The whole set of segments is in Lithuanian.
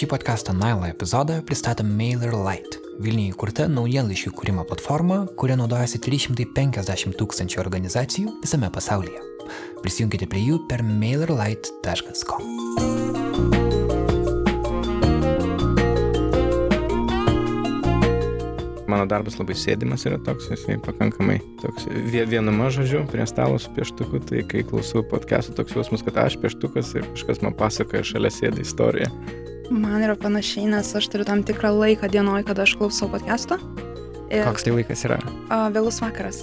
Šį podcastą Nailo epizodą pristatė Mailer Light, Vilniuje įkurta naujienlaiškių kūrimo platforma, kuria naudojasi 350 tūkstančių organizacijų visame pasaulyje. Prisijunkite prie jų per mailerlight.com. Mano darbas labai sėdimas yra toks, jisai pakankamai toks vienuma žodžiu prie stalo su pieštuku, tai kai klausau podcastų toks jausmas, kad aš pieštukas ir kažkas man pasakoja šalia sėdi istoriją. Man yra panašiai, nes aš turiu tam tikrą laiką dienoj, kada aš klausau podcast'o. Ir, Koks tai laikas yra? A, vėlus vakaras.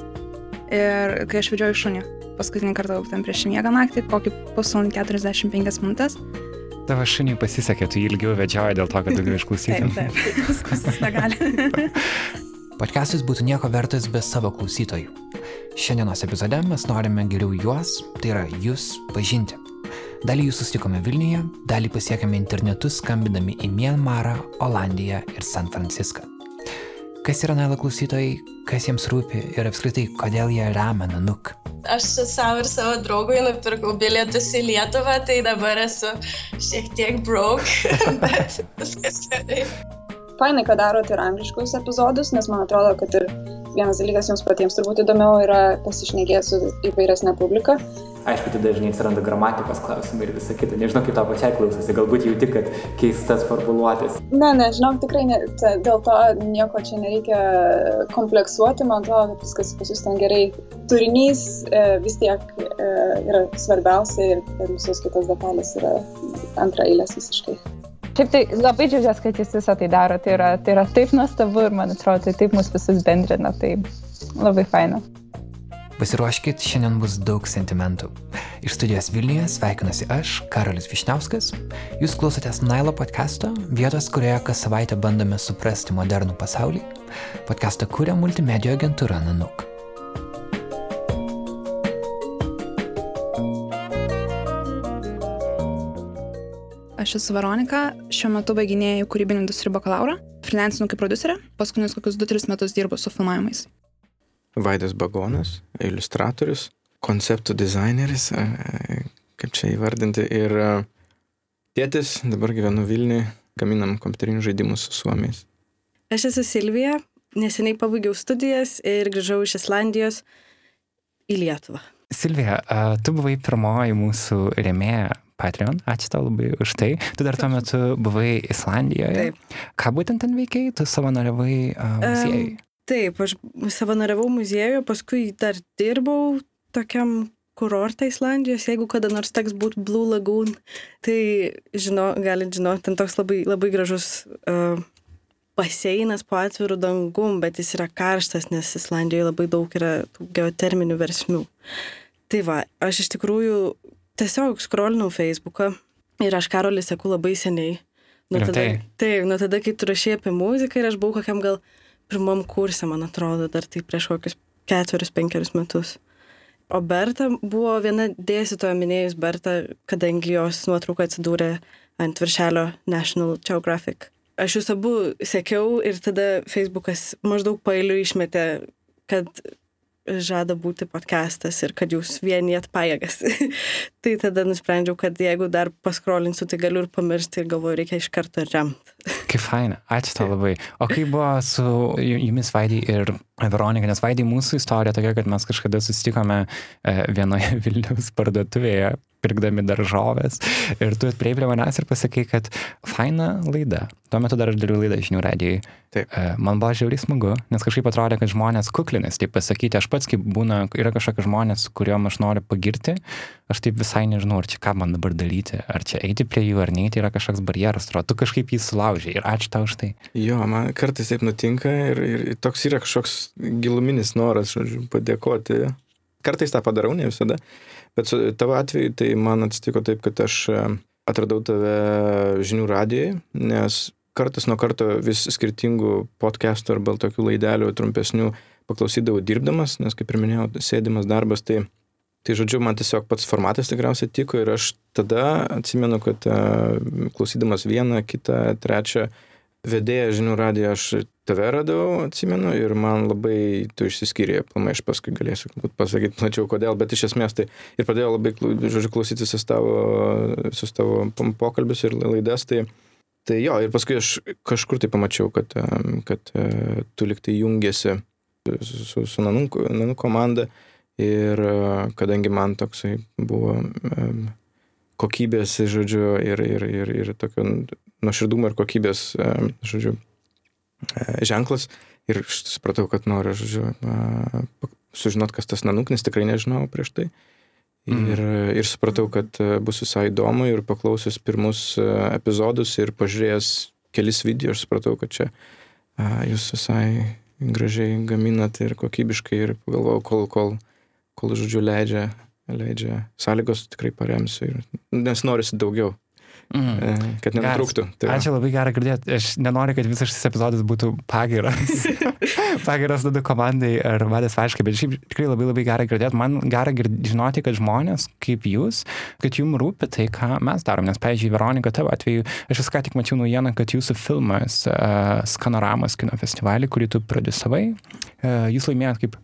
Ir kai aš vedžioju šunį, paskutinį kartą ten prieš miegą naktį, kokį pusvalandį 45 minutės. Tavo šuniui pasisekė, tu ilgiau vedžioji dėl to, kad daugiau išklausytum. taip, taip, viskas negali. Podcastas būtų nieko vertas be savo klausytojų. Šiandienos epizode mes norime geriau juos, tai yra jūs, pažinti. Dalį jų susitikome Vilniuje, dalį pasiekėme internetu skambindami į Mianmarą, Olandiją ir San Franciską. Kas yra Naila klausytojai, kas jiems rūpi ir apskritai, kodėl jie remia Nanuk. Aš su savo ir savo draugui nupirkau bilietus į Lietuvą, tai dabar esu šiek tiek broke, bet viskas gerai fainai, kad darot ir angliškus epizodus, nes man atrodo, kad ir vienas dalykas jums patiems turbūt įdomiau yra pasišnekėti su įvairesnė publika. Aišku, tai dažnai atsiranda gramatikos klausimai ir visa kita. Nežinau, kaip tau pačiai klausosi, galbūt jau tik, kad keistas formuluotės. Ne, nežinau, tikrai ne, ta, dėl to nieko čia nereikia kompleksuoti, man atrodo, kad viskas pas jūs ten gerai. Turinys e, vis tiek e, yra svarbiausia ir, visos kitos detalės yra antra eilės visiškai. Šiaip tai labai džiaugiuosi, kad jis visą tai daro. Tai yra, tai yra taip nuostabu ir man atrodo, tai taip mus visus bendrina. Tai labai faina. Pasiruoškit, šiandien bus daug sentimentų. Iš studijos Vilniuje sveikinuosi aš, Karolis Višniauskas. Jūs klausotės Nailo podcast'o, vietos, kurioje kas savaitę bandome suprasti modernų pasaulį. Podcast'ą kūrė multimedijų agentūra Nanuk. Aš esu Veronika, šiuo metu baiginėjau kūrybinį industrijų bakalaurą, freelancinu kaip producerė, paskutinius kokius 2-3 metus dirbu su filmavimais. Vaidas Bagonas, iliustratorius, konceptų dizaineris, kaip čia įvardinti, ir tėtis, dabar gyvenu Vilniui, gaminam kompiuterinius žaidimus su suomiais. Aš esu Silvija, neseniai pabaigiau studijas ir grįžau iš Islandijos į Lietuvą. Silvija, tu buvai pirmoji mūsų remėja Patreon. Ačiū tau labai už tai. Tu dar tuo metu buvai Islandijoje. Taip. Ką būtent ten veikiai? Tu savanoriavai uh, muziejui? Um, taip, aš savanoriavau muziejuje, paskui dar dirbau tokiam kurortą Islandijos, jeigu kada nors teks būti Blue Lagoon, tai žino, galit žinoti, ten toks labai, labai gražus uh, baseinas po atvirų dangum, bet jis yra karštas, nes Islandijoje labai daug yra geoterminių versmių. Tai va, aš iš tikrųjų tiesiog skrolinau Facebooką ir aš Karolį seku labai seniai. Nuo tada, taip, nuo tada, kai tu rašai apie muziką ir aš buvau kokiam gal pirmam kursė, man atrodo, dar tai prieš kokius ketverius, penkerius metus. O Berta buvo viena dėstytoja minėjus Berta, kadangi jos nuotrauka atsidūrė ant viršelio National Geographic. Aš jūs abu sekiau ir tada Facebookas maždaug pailiu išmetė, kad žada būti podcastas ir kad jūs vienijat pajėgas. tai tada nusprendžiau, kad jeigu dar paskrolinsiu, tai galiu ir pamiršti ir galvoju, reikia iš karto remti. Kaip faina, ačiū tau labai. O kaip buvo su jumis Vaidai ir Veronika, nes Vaidai mūsų istorija tokia, kad mes kažkada susitikome e, vienoje Vilniaus parduotuvėje pirkdami daržovės. Ir tu atprieai prie manęs ir pasakai, kad faina laida. Tuo metu dar aš dariau laidą žinių radijai. Taip. E, man buvo žiauriai smagu, nes kažkaip atrodė, kad žmonės kuklinės, taip pasakyti, aš pats kaip būna, yra kažkokie žmonės, kuriuom aš noriu pagirti, aš taip visai nežinau, ar čia ką man dabar daryti, ar čia eiti prie jų, ar neiti, yra kažkoks barjeras, atrodo, tu kažkaip jį sulaužiai ir ačiū tau už tai. Jo, man kartais taip nutinka ir, ir toks yra kažkoks giluminis noras, žodžiu, padėkoti. Kartais tą padarau, ne visada. Bet su tavo atveju tai man atsitiko taip, kad aš e, atradau tave žinių radijoje, nes kartas nuo karto vis skirtingų podcastų arba tokių laidelių trumpesnių paklausydavau dirbdamas, nes kaip ir minėjau, sėdimas darbas, tai, tai žodžiu, man tiesiog pats formatas tikriausiai tiko ir aš tada atsimenu, kad uh, klausydamas vieną, kitą, trečią vedėją žinių radijo aš tave radau, atsimenu, ir man labai tu išsiskyrė, planai aš paskui galėsiu pasakyti plačiau kodėl, bet iš esmės tai ir pradėjau labai, žodžiu, klausytis visus tavo, visus tavo pokalbius ir laidas, tai Tai jo, ir paskui aš kažkur tai pamačiau, kad, em, kad e, tu liktai jungiasi su, su, su Nanų, Nanų komanda ir e, kadangi man toksai buvo kokybės, žodžiu, ir, ir, ir, ir tokio nuoširdumo ir kokybės, žodžiu, e, ženklas. Ir supratau, kad noriu, žodžiu, sužinot, kas tas Nanuk, nes tikrai nežinau prieš tai. Ir, ir supratau, kad e, bus visai įdomu ir paklausęs pirmus epizodus ir pažiūrėjęs kelis video, aš supratau, kad čia a, jūs visai gražiai gaminat ir kokybiškai ir pagalvojau, kol, kol, kol žodžiu leidžia, leidžia sąlygos, tikrai paremsiu, ir, nes norisi daugiau, Mm. e, kad nenutrūktų. Tai. Ačiū labai gerą girdėti. Aš nenoriu, kad visas šis epizodas būtų pagiras. pagiras tada komandai ar vadės vaškai, bet šiaip tikrai labai labai gerą girdėti. Man gera gird... žinoti, kad žmonės kaip jūs, kad jums rūpi tai, ką mes darom. Nes, pavyzdžiui, Veronika, tavo atveju, aš vis ką tik mačiau naujieną, kad jūsų filmas uh, Skanoramos kino festivalį, kurį tu produsavai, uh, jūs laimėjot kaip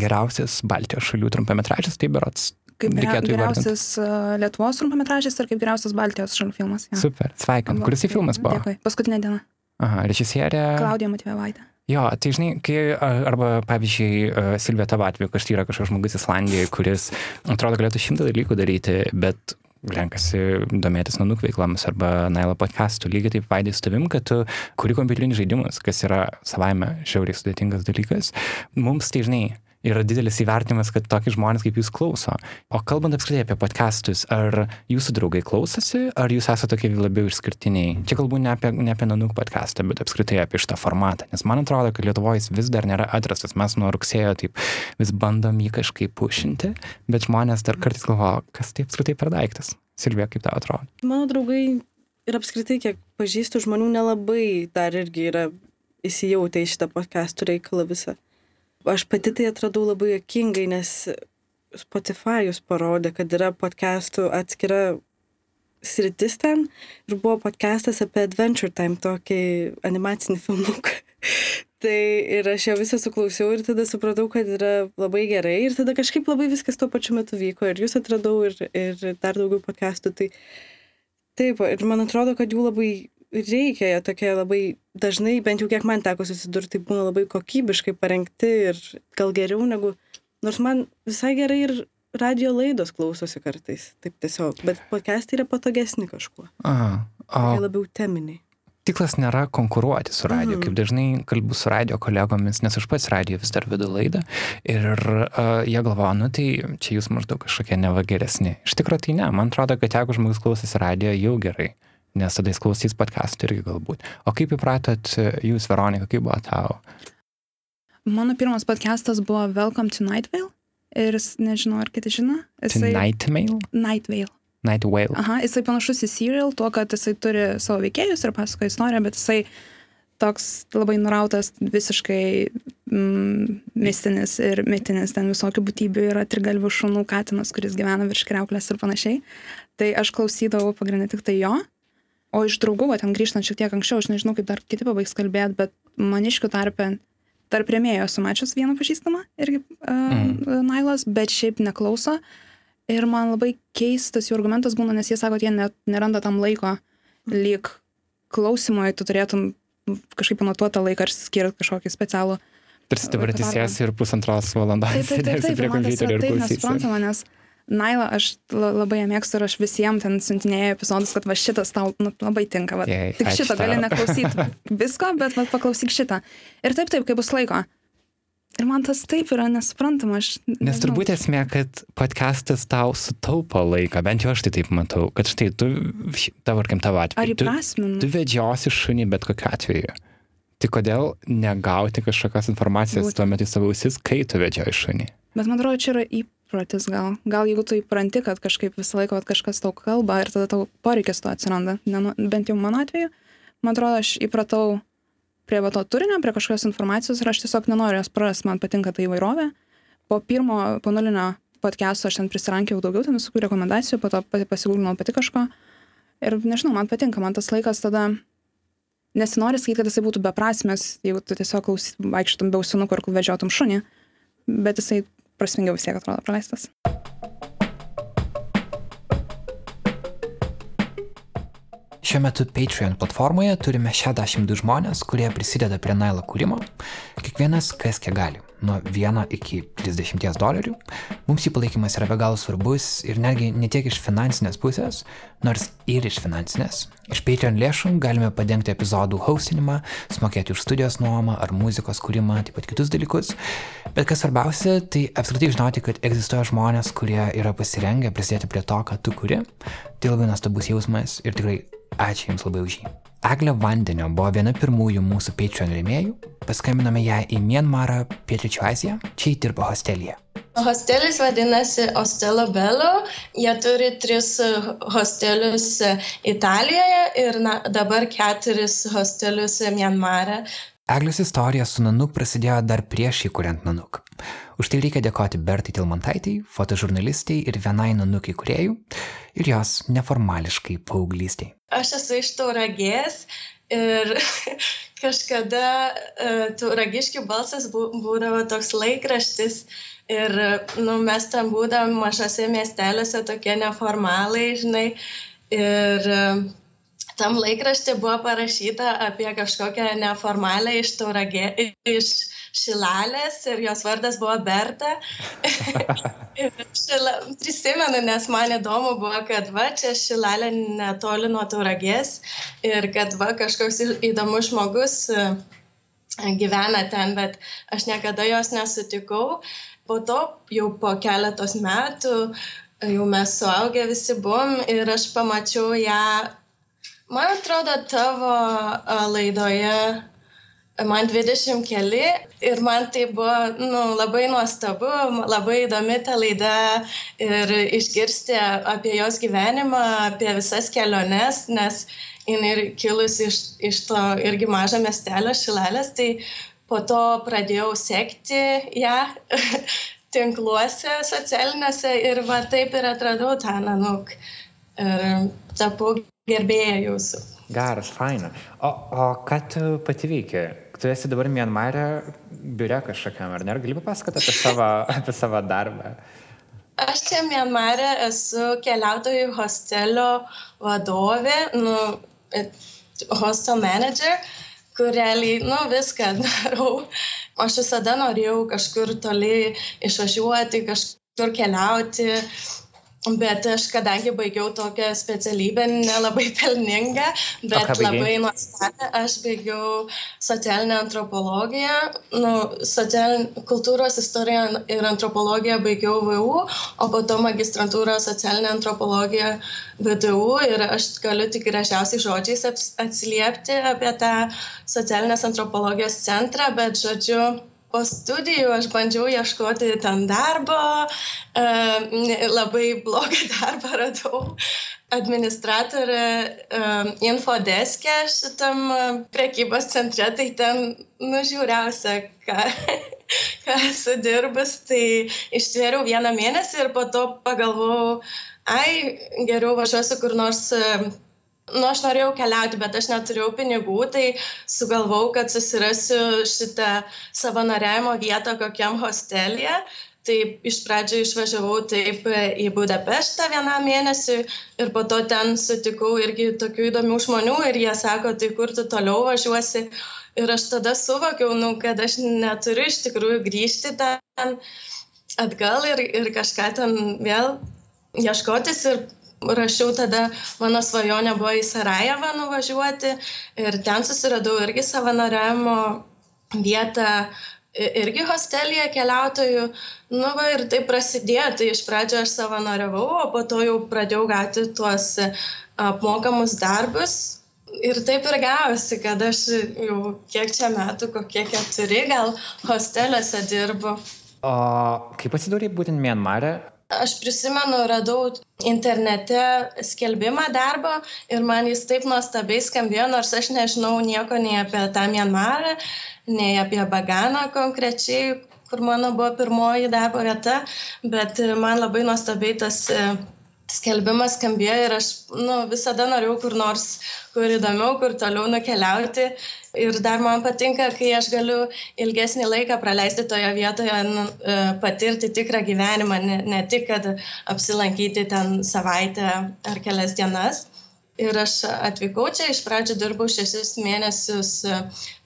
geriausias Baltijos šalių trumpametražis, tai berots Kaip reikėtų įvardinti. geriausias uh, Lietuvos trumpametražis ir kaip geriausias Baltijos šalių filmas. jo. Super, sveikinu. Kuris tai filmas buvo? Dėkui. Paskutinė diena. Aha, režisierė. Klaudija Matvevaitė. Jo, tai žinai, kai, arba pavyzdžiui, a, Silvija tavo atveju, kažkai yra kažkoks žmogus Islandijoje, kuris atrodo galėtų šimtą dalykų daryti, bet renkasi domėtis nanuk veiklomis arba Nailo podcastų, lygiai taip vaidai su tavim, kad tu kuri kompiuterinius žaidimus, kas yra savaime žiauriai sudėtingas dalykas. Mums tai žinai, yra didelis įvertinimas, kad tokie žmonės kaip jūs klauso. O kalbant apskritai apie podcastus, ar jūsų draugai klausosi, ar jūs esate tokie labiau išskirtiniai? Čia kalbu ne apie, ne apie Nanuk podcastą, bet apskritai apie šitą formatą. Nes man atrodo, kad Lietuvoje jis vis dar nėra atrastas. Mes nuo rugsėjo taip vis bandom jį kažkaip pušinti, bet žmonės dar kartais galvoja, kas tai apskritai per daiktas. Silvija, kaip tau atrodo? Mano draugai ir apskritai, kiek pažįstu žmonių, nelabai dar irgi yra įsijautę į šitą podcastų reikalą visą. Aš pati tai atradau labai jokingai, nes Spotify'us parodė, kad yra podcastų atskira sritis ten ir buvo podcastas apie Adventure Time, tokį animacinį filmuką. tai ir aš jo visą suklausiau ir tada supratau, kad yra labai gerai ir tada kažkaip labai viskas tuo pačiu metu vyko ir jūs atradau ir, ir dar daugiau podcastų. Tai taip, ir man atrodo, kad jų labai reikia, jie tokie labai dažnai, bent jau kiek man teko susidurti, būna labai kokybiškai parengti ir gal geriau negu, nors man visai gerai ir radio laidos klausosi kartais, taip tiesiog, bet podcastai yra patogesni kažkuo, Aha. jie O labiau teminiai. tikslas nėra konkuruoti su radiju, Mhm. kaip dažnai kalbu su radio kolegomis, nes aš pats radio vis dar vedu laidą ir uh, jie galvoja, nu tai čia jūs maždaug kažkokie neva geresni. Iš tikrųjų tai ne, man atrodo, kad jeigu žmogus klausosi radio, jau gerai. Nes tada jis klausys podcastų irgi galbūt. O kaip įpratot e, jūs, Veronika, kaip buvo tau? Mano pirmas podcastas buvo Welcome to Night Vale. Ir jis, nežinau, ar kiti žino. Jisai... Night Mail? Night Whale. Aha, jisai panašus į serial, tuo, kad jisai turi savo veikėjus ir pasakoja istoriją, bet jisai toks labai nurautas, visiškai mm, mistinis ir mitinis, ten visokių būtybių yra trigalvių šunų katinas, kuris gyvena virš kreuklės ir panašiai. Tai aš klausydavau pagrindinai tik tai jo, o iš draugų, va, ten grįžtant šiek tiek anksčiau, aš nežinau, kaip dar kiti pabaigs kalbėti, bet maniškių tarpe tarp rėmėjų esu mačius vieną pažįstamą irgi uh, mm. Nailas, bet šiaip neklauso. Ir man labai keistas jų argumentas būna, nes jie sako, jie net neranda tam laiko, lyg klausimui tu turėtum kažkaip anotuotą laiką ar skirti kažkokį specialų. Tarsi dabar atsisėsi ir pusantros valandos Taip, taip, taip, sėdėsi taip, prie ir man tas yra kompiuterio ir taip klausysi. nesuprantama, nes Nailą aš la- labai ją mėgstu ir aš visiems ten siuntinėjau epizodus, kad va šitas tau nu, labai tinka. Va. Jei, Tik šitą gali neklausyti visko, bet va, paklausyk šitą. Ir taip, taip, kai bus laiko. Ir man tas taip yra nesuprantama. Aš, Nes turbūt esmė, kad podcastas tau sutaupo laiką, bent jau aš tai taip matau, kad štai tu, tavo ar kaip tavo Ar atveju, tu, tu vedžiosi šunį bet kokiu atveju. Tai kodėl negauti kažkokios informacijos Būtent. tuo metu į savo ausis, kai tu vedžioji šunį? Bet man atrodo, čia yra įprotis gal. Gal jeigu tu įpranti, kad kažkaip visą laiką kažkas tau kalba ir tada tau poreikis to atsiranda. Nenu, bent jau mano atveju, man atrodo, aš įpratau prie to turinio, prie kažkokios informacijos ir aš tiesiog nenoriu jos prarasti, man patinka ta įvairovė. Po pirmo, po nulinio podcast'o aš ten prisirankiau daugiau, ten visokių rekomendacijų, po to pati pasigūlinau pati kažko. Ir nežinau, man patinka, man tas laikas tada nesinori sakyti, kad jisai būtų beprasmės, jeigu tu tiesiog vaikštum be ausinukų ar vedžiotum šunį, bet jisai prasmingiau vis tiek atrodo praleistas. Šiuo metu Patreon platformoje turime 62 žmonės, kurie prisideda prie Nailo kūrimo, kiekvienas kas kiek gali, nuo 1 iki 30 dolerių. Mums jų palaikymas yra be galo svarbus ir netgi ne tiek iš finansinės pusės, nors ir iš finansinės. Iš Patreon lėšų galime padengti epizodų hostinimą, sumokėti už studijos nuomą ar muzikos kūrimą, taip pat kitus dalykus. Bet kas svarbiausia, tai apskritai žinoti, kad egzistuoja žmonės, kurie yra pasirengę prisidėti prie to, ką tu kuri. Tai labai nuostabus jausmas ir tikrai Ačiū Jums labai už jį. Eglė Vandenio buvo viena pirmųjų mūsų Patreon rėmėjų. Paskambinome ją į Mienmarą, Pietričių Aziją. Čia jį dirbo hostelėje. Hostelis vadinasi Ostelo Bello. Jie turi tris hostelius Italijoje ir na, dabar keturis hostelius Mienmarą. Eglės istorija su Nanuk prasidėjo dar prieš įkuriant Nanuk. Už tai reikia dėkoti Bertai Tilmantaitai, fotožurnalistiai ir vienai Nanuk įkūrėjų ir jos neformališkai paauglystai. Aš esu iš Tauragės ir kažkada uh, Tauragiškių balsas būdavo toks laikraštis ir nu, mes tam būdavom mažose miestelėse tokie neformalai, žinai. Ir uh, tam laikraštį buvo parašyta apie kažkokią neformalę iš Tauragė, iš Šilalės ir jos vardas buvo Berta. šila, prisimenu, nes man įdomu buvo, kad va, čia Šilalė netoli nuo Tauragės ir kad va, kažkoks įdomus žmogus e, gyvena ten, bet aš niekada jos nesutikau. Po to jau po keletos metų jau mes suaugę visi buvom ir aš pamačiau ją, man atrodo, tavo laidoje man 20 keli ir man tai buvo nu, labai nuostabu, labai įdomi ta laida ir išgirsti apie jos gyvenimą, apie visas keliones, nes jinai kilus iš, iš to irgi mažo miestelio Šilalės, tai po to pradėjau sekti ją tinkluose socialiniuose ir va taip ir atradau tą nanuk ir tapau gerbėję jūsų. Geras, faina. O, o ką tu pati veikia? Tu esi dabar Mianmarė biure kažkokiam, ar ne? Ar gali papasakoti apie savo, apie savo darbą? Aš čia Mianmarė esu keliautojų hostelio vadovė, nu, hostel manager, kur realiai, nu, viską darau. Aš visada norėjau kažkur toli išvažiuoti, kažkur keliauti, Bet aš, kadangi baigiau tokią specialybę, nelabai pelningą, bet labai nuostabią, aš baigiau socialinę antropologiją, nu, social... kultūros istoriją ir antropologiją baigiau VU, o po to magistrantūrą socialinę antropologiją VDU ir aš galiu tik gražiausiai žodžiais atsiliepti apie tą socialinės antropologijos centrą, bet žodžiu, po studijų aš bandžiau ieškoti ten darbo, labai blogą darbą radau administratorė infodeske šitam prekybos centre, tai ten nužiūriausia, ką, ką esu dirbus, tai ištvėriau vieną mėnesį ir po to pagalvojau, ai, geriau važiuosiu kur nors nu, aš norėjau keliauti, bet aš neturėjau pinigų, tai sugalvau, kad susirasiu šitą savanoriavimo vietą kokiam hostelėje. Tai iš pradžio išvažiavau taip į Budapeštą vieną mėnesį ir po to ten sutikau irgi tokių įdomių žmonių ir jie sako, tai kur tu toliau važiuosi. Ir aš tada suvokiau, nu, kad aš neturiu iš tikrųjų grįžti ten atgal ir, ir kažką ten vėl ieškotis ir rašiau tada, mano svajonė buvo į Sarajevą nuvažiuoti ir ten susiradau irgi savanoriavimo vietą irgi hostelėje keliautojų. Nu va ir tai prasidėjo, tai iš pradžio aš savanoriavau, o po to jau pradėjau gauti tuos apmokamus darbus. Ir taip ir gavosi, kad aš jau kiek čia metų, kokie keturi, gal hosteliuose dirbu. O kaip atsidūrė būtent Mienmarė? Aš prisimenu, radau internete skelbimą darbo ir man jis taip nuostabiai skambėjo, nors aš nežinau nieko nei apie tą Mianmarą, nei apie Baganą konkrečiai, kur mano buvo pirmoji darbo vieta, bet man labai nuostabiai tas e, skelbimas skambėjo ir aš nu, visada norėjau kur nors, kur įdomiau, kur toliau nukeliauti ir dar man patinka, kai aš galiu ilgesnį laiką praleisti toje vietoje, nu, e, patirti tikrą gyvenimą, ne, ne tik, kad apsilankyti ten savaitę ar kelias dienas. Ir aš atvykau čia, iš pradžių dirbau šešis mėnesius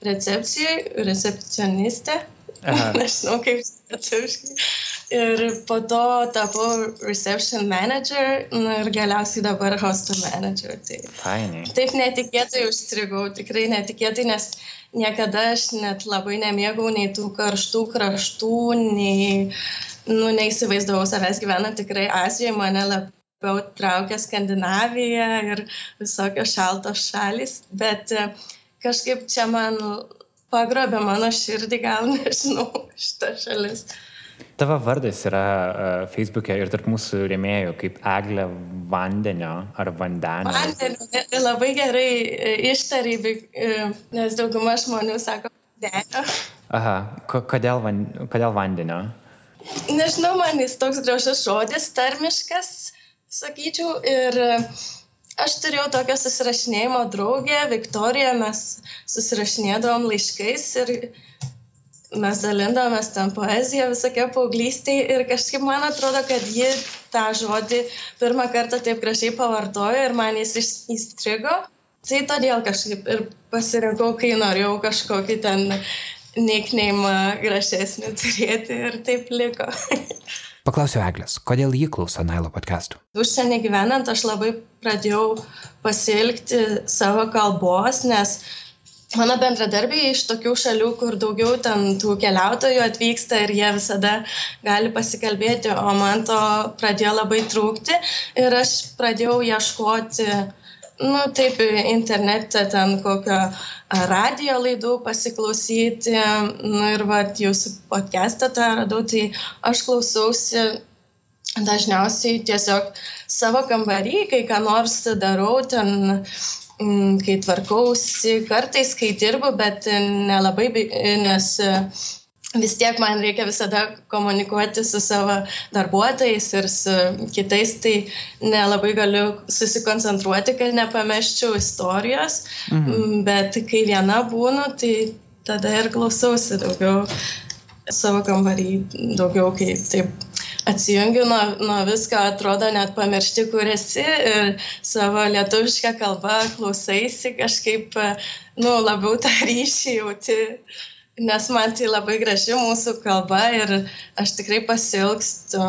recepcijai, recepcionistė. Nežinau kaip lietuviškai. Ir po to tapau reception manager nu, ir galiausiai dabar hostel manager. Tai Fainai. taip netikėtai užstrigau, tikrai netikėtai, nes niekada aš net labai nemėgau nei tų karštų kraštų, nei, nu, neįsivaizdavau savęs gyvenant tikrai Azijoje, mane labiau traukia Skandinavija ir visokios šaltos šalis, bet e, kažkaip čia man pagrobė mano širdį, gal nežinau, šitą šalis. Tavo vardas yra uh, Facebook'e ir tarp mūsų rėmėjų kaip Eglė Vandenio ar Vandenio. Vandenio labai gerai e, ištariai, e, nes dauguma žmonių sako Vandenio. Aha, Ko, kodėl, van, kodėl Vandenio? Nežinau, man jis toks gražus žodis, tarmiškas, sakyčiau, ir aš turėjau tokią susirašinėjimo draugę, Viktoriją, mes susirašinėdavom laiškais ir mes dalindavomės ten poeziją visokia paauglystėje ir kažkaip man atrodo, kad ji tą žodį pirmą kartą taip gražiai pavartojo ir man jis įstrigo. Tai todėl kažkaip ir pasirinkau, kai norėjau kažkokį ten nickname gražesnį turėti ir taip liko. Paklausiu Eglės, kodėl jį klauso Nailo podcastų? Užsienį gyvenant aš labai pradėjau pasilgti savo kalbos, nes mano bendradarbiai iš tokių šalių, kur daugiau ten tų keliautojų atvyksta ir jie visada gali pasikalbėti, o man to pradėjo labai trūkti. Ir aš pradėjau ieškoti, nu taip, internete ten kokio radio laidų pasiklausyti, nu ir va, jūsų podcastą tą radau, tai aš klausausi dažniausiai tiesiog savo kambarį, kai ką nors darau, ten kai tvarkausi, kartais, kai dirbu, bet nelabai, nes e, vis tiek man reikia visada komunikuoti su savo darbuotojais ir su kitais, tai nelabai galiu susikoncentruoti, kad nepameščiau istorijos, mhm. Mm, bet kai viena būnu, tai tada ir klausausi daugiau savo kambarį, daugiau kai taip atsijungi nuo, nuo visko, atrodo net pamiršti, kur esi ir savo lietuvišką kalbą klausaisi kažkaip, nu, labiau tą ryšį jauti, nes man tai labai graži mūsų kalba ir aš tikrai pasilgstu,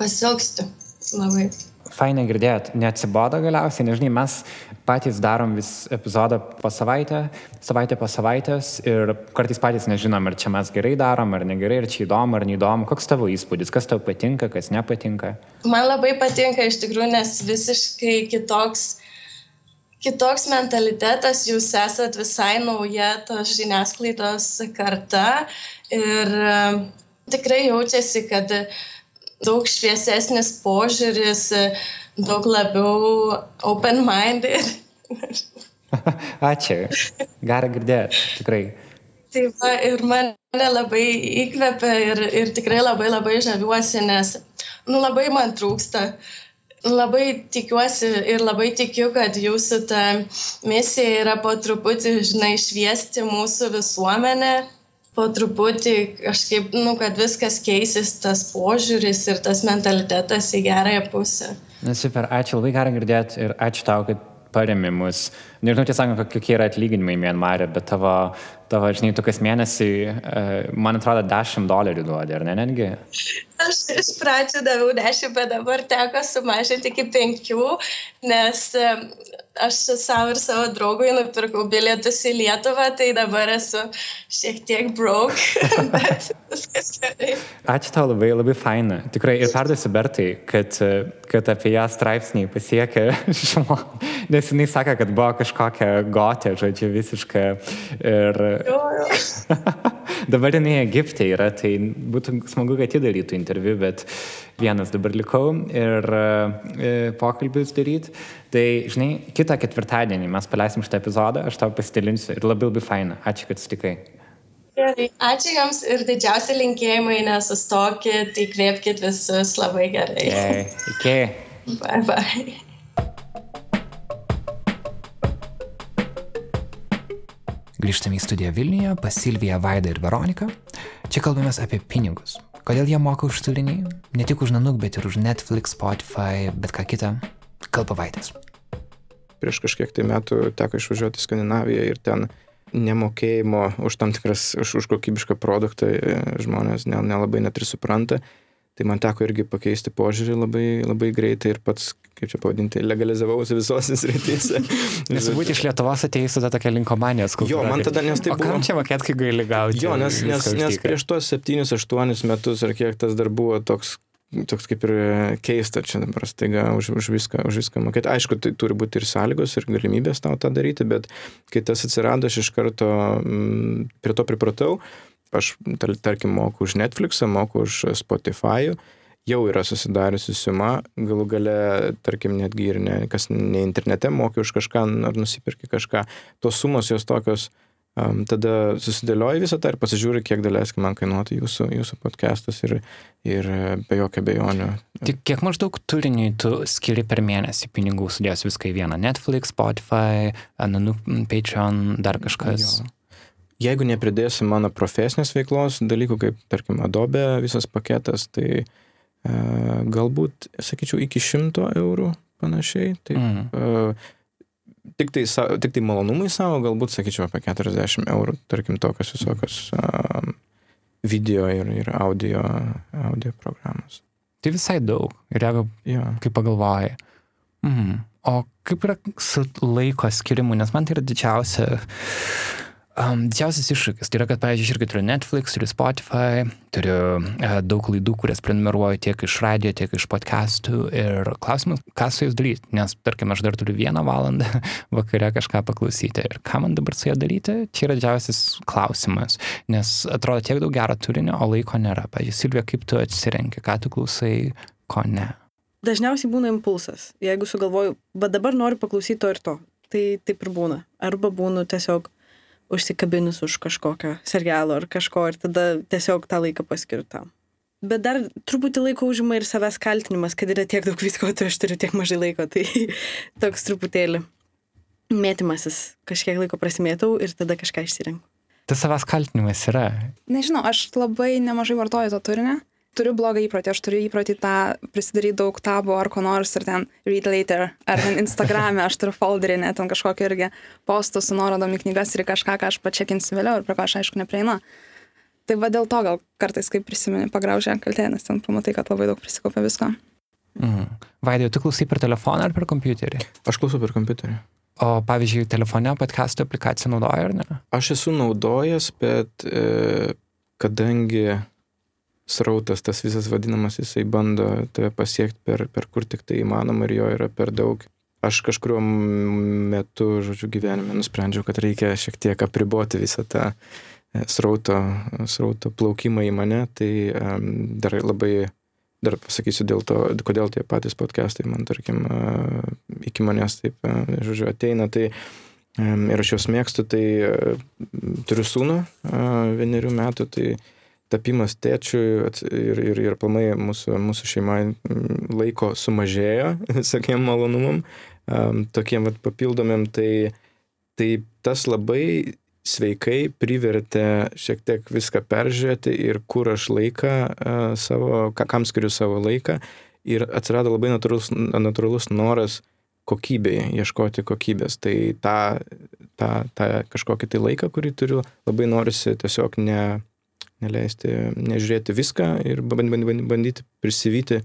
pasilgstu labai. Fainai girdėt, neatsibodo galiausiai, nežinai, mes patys darom vis epizodą po savaitę, savaitę po savaitės ir kartais patys nežinom, ar čia mes gerai darom, ar negerai, ar čia įdomu, ar neįdomu. Koks tavo įspūdis, kas tau patinka, kas nepatinka? Man labai patinka iš tikrųjų, nes visiškai kitoks kitoks mentalitetas, jūs esat visai nauja tos žiniasklaidos karta ir tikrai jaučiasi, kad daug šviesesnis požiūris, daug labiau open-minded. Ačiū. Gerą girdėti, tikrai. Taip, va, ir mane labai įkvepia ir, ir tikrai labai labai žaviuosi, nes nu, labai man trūksta. Labai tikiuosi ir labai tikiu, kad jūsų ta misija yra po truputį, žinai, šviesti mūsų visuomenę po truputį kažkaip, nu, kad viskas keisis, tas požiūris ir tas mentalitetas į gerąją pusę. Na super, ačiū, labai gerą girdėti ir ačiū tau, kad paremi mus. Nežinau tiesą sakant, kokie yra atlyginimai Mienmarė, bet tavo, tavo, žinai, tu kas mėnesį, e, man atrodo, 10 dolerių duodi, ar ne netgi? Aš iš pradžių daviau 10, bet dabar teko sumažinti iki 5, nes e, aš savo ir savo draugui nupirkau bilietus į Lietuvą, tai dabar esu šiek tiek broke, bet viskas gerai. Ačiū tau labai, labai faina. Tikrai ir perduosiu Bertai, kad, kad apie ją straipsniai pasiekė žmonės, nes jinai sakė, kad buvo kažkokia gotė, žodžiu, visiška. Ir... Jo, jo. dabar jinai Egipte yra, tai būtų smagu, kad ji darytų interviu, bet vienas dabar likau ir e, pokalbius daryti. Tai, žinai, kitą ketvirtadienį mes paleisim šitą epizodą, aš tau pasidalinsiu ir labai labai faina. Ačiū, kad sutikai. Gerai, ačiū Jums ir didžiausi linkėjimai, nesustokit, įkvėpkit visus labai gerai. Okay. Iki. Bye bye. Grįžtame į studiją Vilniuje pas Silviją, Vaidą ir Veroniką. Čia kalbamės apie pinigus. Kodėl jie moka už turinį? Ne tik už Nanuk, bet ir už Netflix, Spotify, bet ką kitą. Kalba Vaidės. prieš kažkiek tai metų teko išvažiuoti į Skandinaviją ir ten nemokėjimo už tam tikras, už, už kokybišką produktą e, žmonės nelabai net ir supranta. Tai man teko irgi pakeisti požiūrį labai, labai greitai ir pats, kaip čia pavadinti, legalizavausi visose srityse. Nes būti iš Lietuvos atėjus tada tokia linkomanijos kultūra. Jo, man tada nes tai o buvo. Kam čia mokėt, kai gali gauti? Jo, nes, nes, nes prieš tuos 7-8 metus ar kiek tas dar buvo toks toks kaip ir keista čia dabar staiga už, už, viską, už viską mokėti. Aišku, tai turi būti ir sąlygos, ir galimybės tau tą daryti, bet kai tas atsirado, aš iš karto mm, prie to pripratau aš, tar, tarkim, moku už Netflixą, moku už Spotify, jau yra susidariusi suma, galų gale, tarkim, netgi ir ne, kas ne internete moki už kažką ar nusipirki kažką, tos sumos jos tokios, um, tada susidėlioji visą tą ir pasižiūri, kiek daleiskim man kainuotų jūsų, jūsų podcastas ir, ir be jokio bejonių. Tik kiek maždaug turiniui tu skiri per mėnesį pinigų sudėjęs viską į vieną? Netflix, Spotify, Ananu, Patreon, dar kažkas? Jo. Jeigu nepridėsim mano profesinės veiklos dalykų, kaip tarkim Adobe visas paketas, tai galbūt, sakyčiau, iki 100 eurų panašiai. Tai, mm. e, tik, tai, tik tai malonumai savo, galbūt, sakyčiau, apie 40 eurų, tarkim, tokios visokios e, video ir, ir audio, audio programos. Tai visai daug. Ir jeigu, ja. kaip pagalvoji. Mm. O kaip yra su laiko skirimu, nes man tai yra didžiausia Um, didžiausias iššūkis tai yra, kad, pavyzdžiui, aš irgi turiu Netflix, turiu Spotify, turiu uh, daug laidų, kurias prenumeruoju tiek iš radio, tiek iš podcastų ir klausimas, ką su jais daryti, nes, tarkim, aš dar turiu vieną valandą vakare kažką paklausyti ir ką man dabar su ja daryti, čia yra didžiausias klausimas, nes atrodo tiek daug gero turinio, o laiko nėra. Pavyzdžiui, Silvija, kaip tu atsirenki, ką tu klausai, ko ne. Dažniausiai būna impulsas. Jeigu sugalvoju, va dabar noriu paklausyti to ir to, tai taip ir būna. Arba būnu tiesiog užsikabinus už kažkokio serialo ar kažko ir tada tiesiog tą laiką paskiriu tam. Bet dar truputį laiko užima ir savęs kaltinimas, kad yra tiek daug visko, tai aš turiu tiek mažai laiko. Tai toks truputėlį mėtymasis. Kažkiek laiko prasimėtau ir tada kažką išsirenku. Tas savęs kaltinimas yra. Nežinau, aš labai nemažai vartoju to turinio turiu blogą įprotį, aš turiu įprotį tą prisidaryti daug tabų ar ko nors ir ten read later, ar ten Instagram'e aš turiu folderį, net ten kažkokį irgi postų su nuorodom į knygas ir kažką, ką aš pačekinsiu vėliau ir prie ko aš aišku neprieinu. Tai va dėl to gal kartais, kai prisimeni, pagraužia kaltė, nes ten pamatai, kad labai daug prisikopia visko. Mhm. Vaidai, tu klausai per telefoną ar per kompiuterį? Aš klausau per kompiuterį. O pavyzdžiui, telefone podcast aplikaciją naudoji ar ne? Aš esu naudojęs, bet e, kadangi srautas, tas visas vadinamas, jisai bando tave pasiekti per, per kur tik tai įmanoma ir jo yra per daug. Aš kažkurio metu, žodžiu, gyvenime nusprendžiau, kad reikia šiek tiek apriboti visą tą e, srauto, srauto plaukimą į mane, tai um, dar labai, dar pasakysiu dėl to, kodėl tie patys podcastai man, tarkim, uh, iki manęs taip, uh, žodžiu, ateina, tai um, ir aš juos mėgstu, tai uh, turiu sūnų uh, vienerių metų, tai uh, tapimas tėčiu ir, ir, ir pamai mūsų, mūsų šeima mm, laiko sumažėjo visokiem malonumam, um, tokiem vat, papildomiem, tai, tai tas labai sveikai privertė šiek tiek viską peržiūrėti ir kur aš laiką savo, kam skiriu savo laiką ir atsirado labai natūralus, natūralus noras kokybėje, ieškoti kokybės. Tai tą, tą, tą kažkokį tai laiką, kurį turiu, labai norisi tiesiog ne, neleisti, nežiūrėti viską ir bandyti prisivyti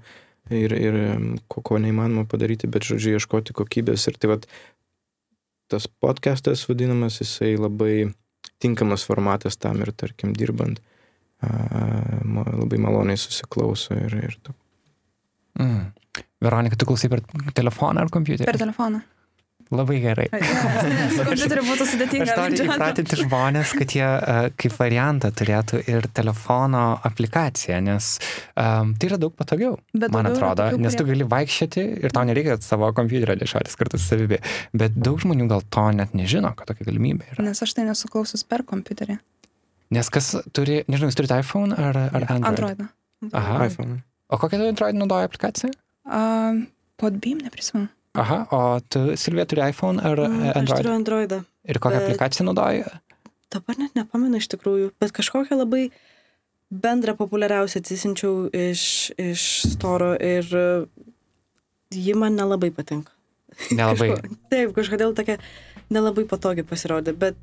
ir, ir ko, ko neįmanoma padaryti, bet, žodžiu, ieškoti kokybės. Ir tai vad, tas podcastas vadinamas, jisai labai tinkamas formatas tam ir, tarkim, dirbant, labai maloniai susiklauso ir, ir to. Mm. Veronika, tu klausai per telefoną ar kompiuterį? Per telefoną. Labai gerai. Kompiuteriu būtų sudėtinga. Aš noriu įpratinti žmonės, kad jie kaip variantą turėtų ir telefono aplikaciją, nes um, tai yra daug patogiau, bet man atrodo, nes tu gali vaikščioti ir tau nereikia savo kompiuterio dešotis kartu su savimi. Bet daug žmonių gal to net nežino, kad tokia galimybė yra. Nes aš tai nesuklausus per kompiuterį. Nes kas turi, nežinau, jūs turite iPhone ar, ar Android? Android. Aha. iPhone. O kokią Android naudoji aplikaciją? Uh, Podbeam, neprisimenu. Aha, o tu, Silvija, turi iPhone ar Android? Aš turiu Androidą. Ir kokią bet... aplikaciją naudoji? Dabar net nepamenu iš tikrųjų, bet kažkokią labai bendrą populiariausią atsisinčiau iš, iš storo ir ji man nelabai patinka. Nelabai. Kažko, taip, kažkodėl tokia nelabai patogi pasirodė, bet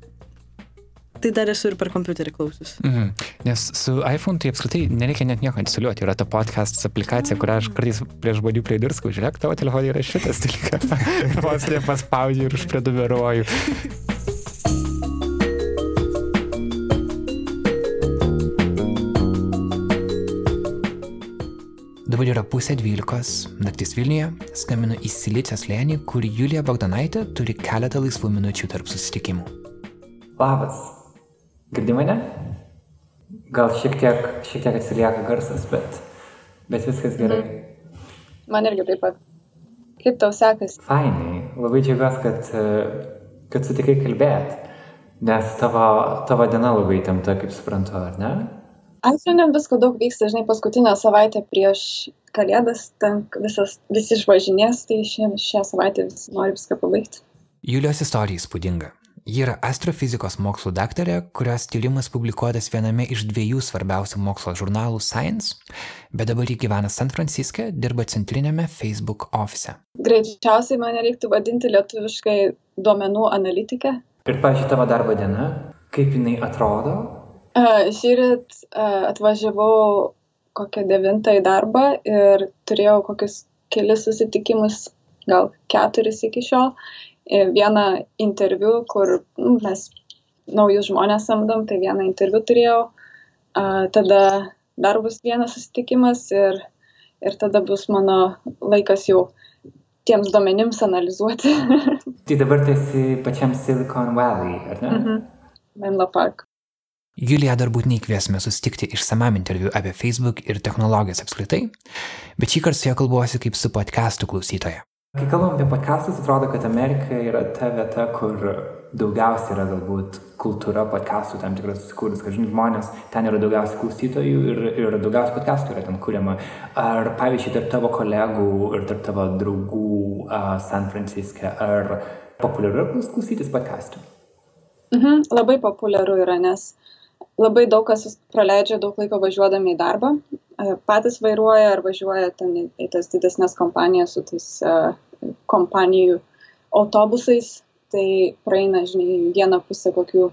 tai dar esu ir per kompiuterį klausius. Mhm. Nes su iPhone tai apskritai nereikia net nieko instaliuoti. Yra ta podcast aplikacija, kurią aš kartais prieš badį prie dirsku, žiūrėk, tavo telefonai yra šitas dalykas. Vos nepaspaudžiu ir užpredumeruoju. Dabar yra pusė dvylikos, naktis Vilniuje, skambinu į Silicijos lėnį, kur Julija Bogdanaitė turi keletą laisvų minučių tarp susitikimų. Labas. Girdi mane? Gal šiek tiek, šiek tiek atsilieka garsas, bet, bet viskas gerai. Man irgi taip pat. Kaip tau sekasi? Fainai. Labai džiaugiuosi, kad, e, kad sutikai kalbėti. Nes tavo, tavo diena labai įtempta, kaip suprantu, ar ne? Šiandien visko daug vyksta, žinai, paskutinę savaitę prieš kalėdas, ten visas, visi išvažinės, tai šią, šią savaitę visi nori viską pabaigti. Julijos istorija įspūdinga. Ji yra astrofizikos mokslų daktarė, kurios tyrimas publikuotas viename iš dviejų svarbiausių mokslo žurnalų Science, bet dabar ji gyvena San Franciske, dirba centrinėme Facebook ofise. Greičiausiai mane reiktų vadinti lietuviškai duomenų analitikė. Ir pažiūrėjau tavo darbo diena, kaip jinai atrodo. Šįryt atvažiavau kokią devintą į darbą ir turėjau kokius kelis susitikimus, gal keturis iki šiol. Ir vieną interviu, kur nu, mes naujus žmonės samdom, tai vieną interviu turėjau. A, tada dar bus vienas susitikimas ir, ir tada bus mano laikas jau tiems duomenims analizuoti. Tai dabar tu esi pačiam Silicon Valley, ar ne? Mhm. Menlo Park. Juliją dar būtinai kviesime susitikti išsamam interviu apie Facebook ir technologijas apskritai, bet šį kartą su ja kalbuosi kaip su podcastų klausytoja. Kai kalbam apie podcastus, atrodo, kad Amerika yra ta vieta, kur daugiausiai yra galbūt kultūra podcastų tam tikras susikūrus, kad žinai, žmonės, ten yra daugiausiai klausytojų ir, ir daugiausiai podcastų yra ten kuriama. Ar pavyzdžiui, tarp tavo kolegų ir tarp tavo draugų uh, San Franciske, ar populiaru yra klausytis podcastų? Mhm, labai populiaru yra, nes labai daug kas praleidžia daug laiko važiuodami į darbą, patys vairuoja ar važiuoja ten į, į tas didesnės kompanijas su tais kompanijų autobusais, tai praeina, žinai, vieną pusę kokių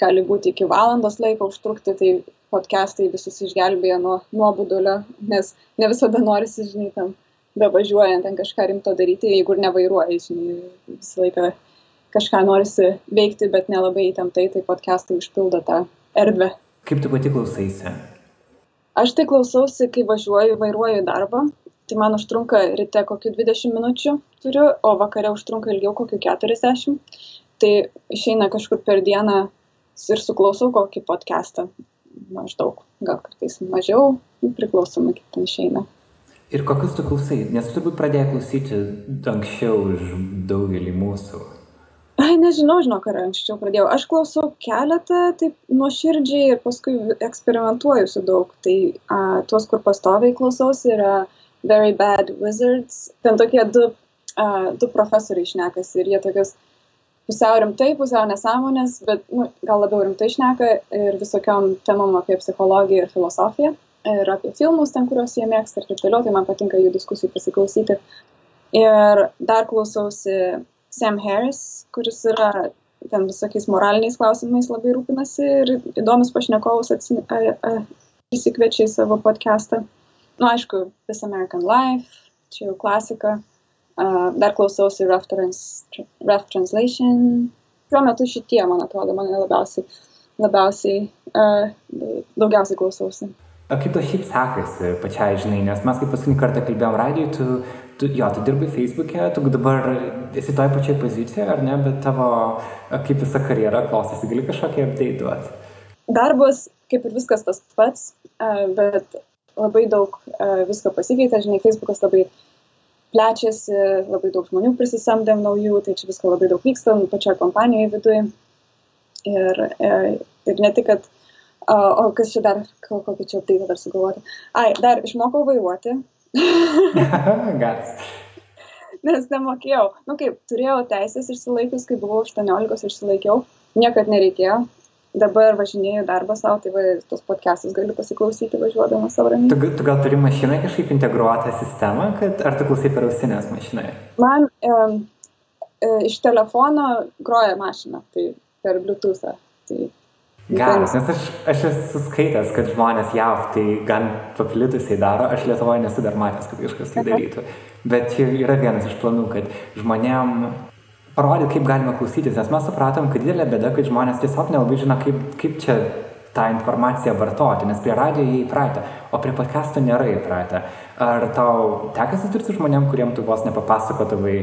gali būti iki valandos laiko užtrukti, tai podcastai visus išgelbėja nuo nuobodulio, nes ne visada norisi, žinai, tam bevažiuojant ten kažką rimto daryti, jeigu ir nevairuoji, žinai, visą laiką kažką norisi veikti, bet nelabai įtemptai, tai podcastai užpildo tą erdvę. Kaip tu pati klausaisi? Aš tai klausausi, kai važiuoju, vairuoju į darbą. Tai man užtrunka ryte kokių 20 minučių turiu, o vakare užtrunka ilgiau kokių 40. Tai išeina kažkur per dieną ir suklausau kokį podcastą. Maždaug, gal kartais mažiau, priklausomai kaip ten išeina. Ir kokius tu klausai? Nes turbūt pradėjai klausyti anksčiau už daugelį mūsų. Ai, nežinau, žinok, ar anksčiau pradėjau. Aš klausau keletą, taip nuoširdžiai ir paskui eksperimentuoju su daug. Tai a, tuos, kur pastoviai klausausi, yra Very Bad Wizards. Ten tokie du, a, du profesoriai šnekasi ir jie tokius pusiau rimtai, pusiau nesąmonės, bet nu, gal labiau rimtai šneka ir visokiam temam apie psichologiją ir filosofiją. Ir apie filmus ten, kuriuos jie mėgsta ir taip toliau, tai man patinka jų diskusijų pasiklausyti. Ir dar klausausi Sam Harris, kuris yra ten visokiais moraliniais klausimais labai rūpinasi ir įdomus pašnekovus įsikviečia į savo podcastą. Na, nu, aišku, This American Life, čia jau klasika. Uh, dar klausausi Rough, trans, rough Translation. Šiuo metu šitie, man atrodo, mane labiausiai, labiausiai uh, daugiausiai klausausi. O kaip to šiaip sekasi pačiai, žinai, nes mes kaip paskutinį kartą kalbėjom radijui, tu, tu, jo, tu dirbai Facebook'e, tu dabar esi toj pačioj pozicijoje, ar ne, bet tavo, kaip visa karjera klostėsi, gali kažkokį update duoti? Darbas, kaip ir viskas tas pats, bet labai daug visko pasikeitė, žinai, Facebook'as labai plečiasi, labai daug žmonių prisisamdėm naujų, tai čia visko labai daug vyksta, pačioje kompanijoje viduje. Ir, ir ne tik, kad o kas čia dar, kokį čia tai dar sugalvoti? Ai, dar išmokau vairuoti. Geras. Nes nemokėjau. Nu kaip, turėjau teisės išsilaikius, kai buvau 18 išsilaikiau. Niekad nereikėjo. dabar važinėjau darbą savo, tai va, tos podcastus galiu pasiklausyti važiuodama savo ramiai. Tu, tu gal turi mašiną kažkaip integruotą sistemą, kad ar tu klausai per ausinės mašinai? Man e, e, iš telefono groja mašina, tai per Bluetooth'ą. Tai Geras, nes aš, aš esu skaitęs, kad žmonės JAV tai gan paplitusiai daro, aš Lietuvoje nesu dar matęs, kad kažkas tai darytų. Bet čia yra vienas iš planų, kad žmonėm parodyti, kaip galima klausytis, nes mes supratom, kad didelė bėda, kad žmonės tiesiog nelabai žino, kaip, kaip čia tą informaciją vartoti, nes prie radio jie įpratę, o prie podcastų nėra įpratę. Ar tau tekasi dirbti su žmonėm, kuriem tu vos nepapasakotavai,